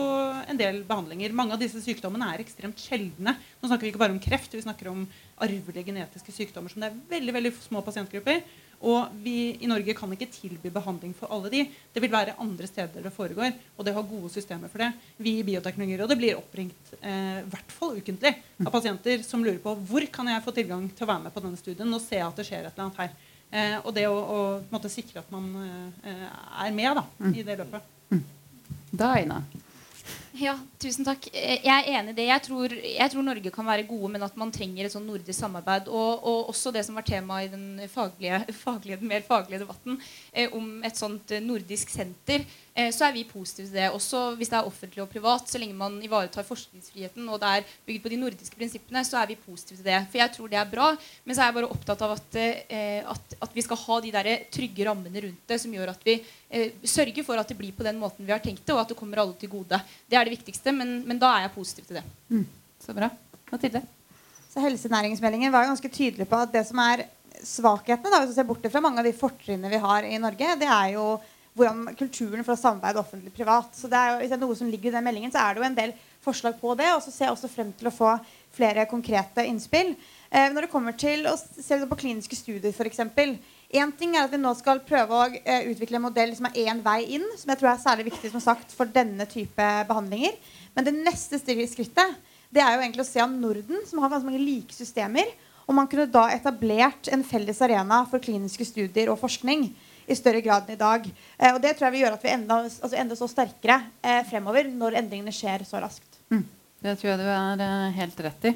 en del behandlinger. Mange av disse sykdommene er ekstremt sjeldne. Nå snakker vi ikke bare om kreft, vi snakker om arvelige genetiske sykdommer som det er veldig veldig små pasientgrupper. Og vi i Norge kan ikke tilby behandling for alle de. Det vil være andre steder det foregår. Og det har gode systemer for det. Vi i Bioteknologirådet blir oppringt eh, hvert fall ukentlig av pasienter som lurer på hvor kan jeg få tilgang til å være med på denne studien og se at det skjer et eller annet her. Eh, og det å, å måte, sikre at man eh, er med da, i det løpet. Mm. Da, Ina. Ja, tusen takk. Eh, jeg er enig i det. Jeg tror, jeg tror, Norge kan være gode, men at man trenger et sånn nordisk samarbeid. Og, og, også det som var tema i den faglige, faglige, mer faglige debatten, eh, om et sånt nordisk senter. Eh, så er vi positive til det. Også hvis det er offentlig og privat. Så lenge man ivaretar forskningsfriheten og det er bygd på de nordiske prinsippene, så er vi positive til det. For jeg tror det er bra. Men så er jeg bare opptatt av at, eh, at, at vi skal ha de der trygge rammene rundt det som gjør at vi eh, sørger for at det blir på den måten vi har tenkt det, og at det kommer alle til gode. Det er det viktigste, men, men da er jeg positiv til det. Mm. Så bra. Mathilde? Så Helsenæringsmeldingen var ganske tydelig på at det som er svakhetene, da, hvis vi ser bort fra mange av de fortrinnene vi har i Norge, det er jo hvordan kulturen for å samarbeide offentlig-privat. Så det er jo, Hvis det er noe som ligger i den meldingen, så er det jo en del forslag på det. Og så ser jeg også frem til å få flere konkrete innspill. Eh, når det kommer til å se på kliniske studier, f.eks. Én ting er at vi nå skal prøve å eh, utvikle en modell som er én vei inn. Som jeg tror er særlig viktig som sagt, for denne type behandlinger. Men det neste skrittet det er jo egentlig å se om Norden, som har ganske mange like systemer, om man kunne da etablert en felles arena for kliniske studier og forskning i større grad enn i dag. Eh, og Det tror jeg vil gjøre at vi enda, altså enda så sterkere eh, fremover når endringene skjer så raskt. Mm. Det tror jeg du er eh, helt rett i.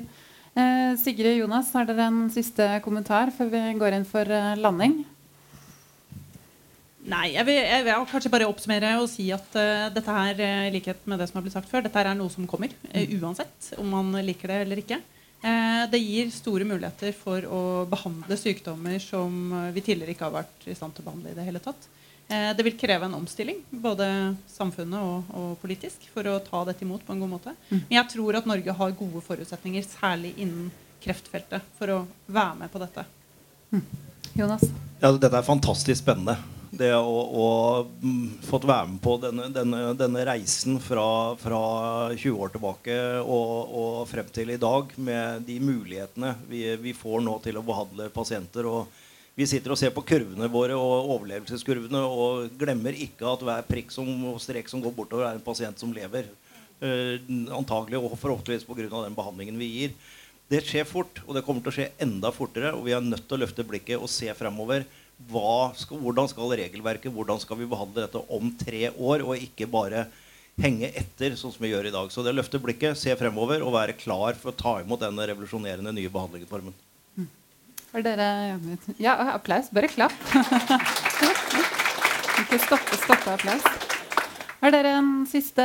Eh, Sigrid Jonas, har dere en siste kommentar før vi går inn for eh, landing? Nei, jeg vil, jeg vil, kanskje bare oppsummere og si at uh, dette her, i likhet med det som har blitt sagt før, dette her er noe som kommer. Uh, uansett om man liker det eller ikke. Eh, det gir store muligheter for å behandle sykdommer som eh, vi tidligere ikke har vært i stand til å behandle i det hele tatt. Eh, det vil kreve en omstilling, både samfunnet og, og, politisk, for å ta dette imot på en god måte. Mm. Men jeg tror at Norge har gode forutsetninger, særlig innen kreftfeltet, for å være med på dette. Mm. Jonas? Ja, dette er fantastisk spennende. Det å, å mm, fått være med på denne, denne, denne reisen fra, fra, 20 år tilbake og, og, frem til i dag, med de mulighetene vi, vi, får nå til å behandle pasienter. og Vi sitter og ser på kurvene våre og overlevelseskurvene og glemmer ikke at hver prikk som, og strek som går bortover, er en pasient som lever. Uh, antagelig og forhåpentligvis pga. den behandlingen vi gir. Det skjer fort, og det kommer til å skje enda fortere. Og vi er nødt til å løfte blikket og se fremover skal, hvordan skal regelverket, hvordan skal vi behandle dette om tre år, og ikke bare henge etter, sånn som vi gjør i dag. Så det å løfte blikket, se fremover og være klar for å ta imot denne revolusjonerende nye behandlingsformen. Har dere Ja, applaus. Bare klapp. ikke stoppe, stoppe applaus. Har dere en siste,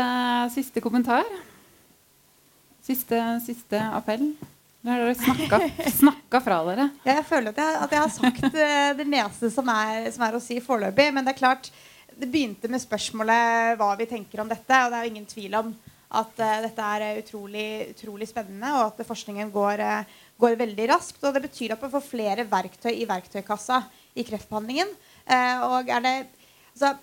siste kommentar? Siste, siste appell? Nå har dere snakka, fra dere. Ja, jeg føler at jeg, at jeg har sagt eh, det meste som er, som er, å si foreløpig. Men det er klart, det begynte med spørsmålet hva vi tenker om dette. Og det er jo ingen tvil om at uh, dette er utrolig, utrolig, spennende, og at forskningen går, uh, går, veldig raskt. Og det betyr at vi får flere verktøy i verktøykassa i kreftbehandlingen. Og er det, altså,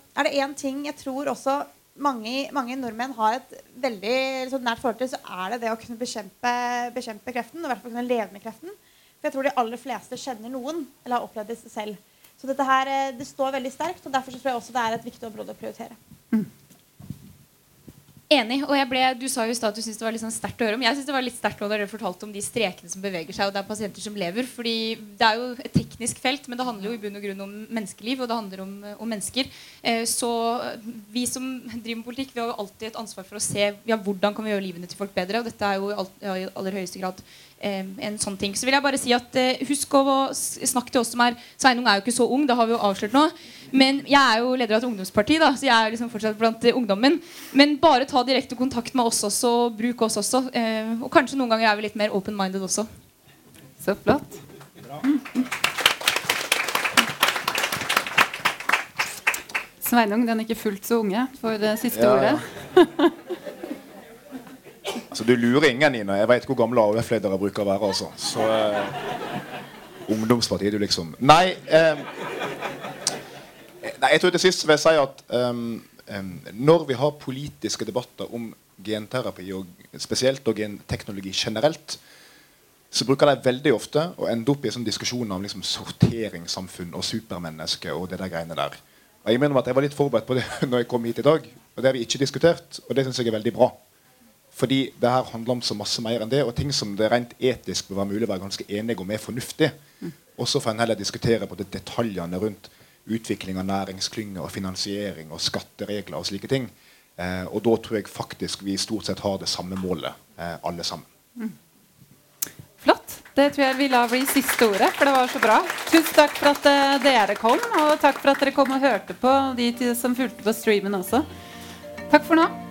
ting jeg tror også mange, mange, nordmenn har et veldig liksom, nært forhold til, så er det det å kunne bekjempe, bekjempe kreften. Og i hvert fall kunne leve med kreften. For jeg tror de aller fleste kjenner noen eller har opplevd det selv. Så dette her, eh, det står veldig sterkt, og derfor tror jeg også det er et viktig område å prioritere. Mm. Enig. og jeg ble, Du sa jo i stad at du syntes det var litt sånn sterkt å høre om. Jeg synes det var litt sterkt da dere fortalte om de strekene som beveger seg, og det er pasienter som lever. fordi Det er jo et teknisk felt, men det handler jo i bunn og grunn om menneskeliv, og det handler om, om mennesker. Eh, så vi som driver med politikk, vi har jo alltid et ansvar for å se ja, hvordan kan vi gjøre livene til folk bedre. Og dette er jo i all, ja, i aller høyeste grad eh, en sånn ting. Så vil jeg bare si at eh, husk å snakke til oss som er Sveinung er jo ikke så ung, det har vi jo avslørt nå. Men jeg er jo leder av et ungdomsparti, da, så jeg er liksom fortsatt blant eh, ungdommen. Men bare ta direkte kontakt med oss også, bruk oss også. Eh, og kanskje noen ganger er vi litt mer open-minded også. Så flott. Sveinung, den er ikke fullt så unge for det siste Ja, ordet. ja. Altså, du lurer ingen, Nina. Jeg veit hvor gamle AUF-ledere bruker å være. Altså. Så eh, Ungdomspartiet, du liksom Nei, eh, nei Jeg tror til sist vil jeg si at um, når vi har politiske debatter om genterapi, og spesielt og genteknologi generelt, så bruker de veldig ofte å ende opp i sånn diskusjoner om liksom, sorteringssamfunn og supermenneske og det der greiene der. Og jeg mener at jeg var litt forberedt på det når jeg kom hit i dag. Og det har vi ikke diskutert, og det syns jeg er veldig bra. Fordi det her handler om så masse mer enn det, og ting som det rent etisk bør være mulig å være ganske enige om er fornuftig. Og så får en heller diskutere på det detaljene rundt utvikling av næringsklynger og finansiering og skatteregler og slike ting. Eh, og da tror jeg faktisk vi stort sett har det samme målet, eh, alle sammen. Flott. Det tror jeg vi lar bli siste ordet, for det var så bra. Tusen takk for at eh, dere kom, og takk for at dere kom og hørte på, de som fulgte på streamen også. Takk for nå.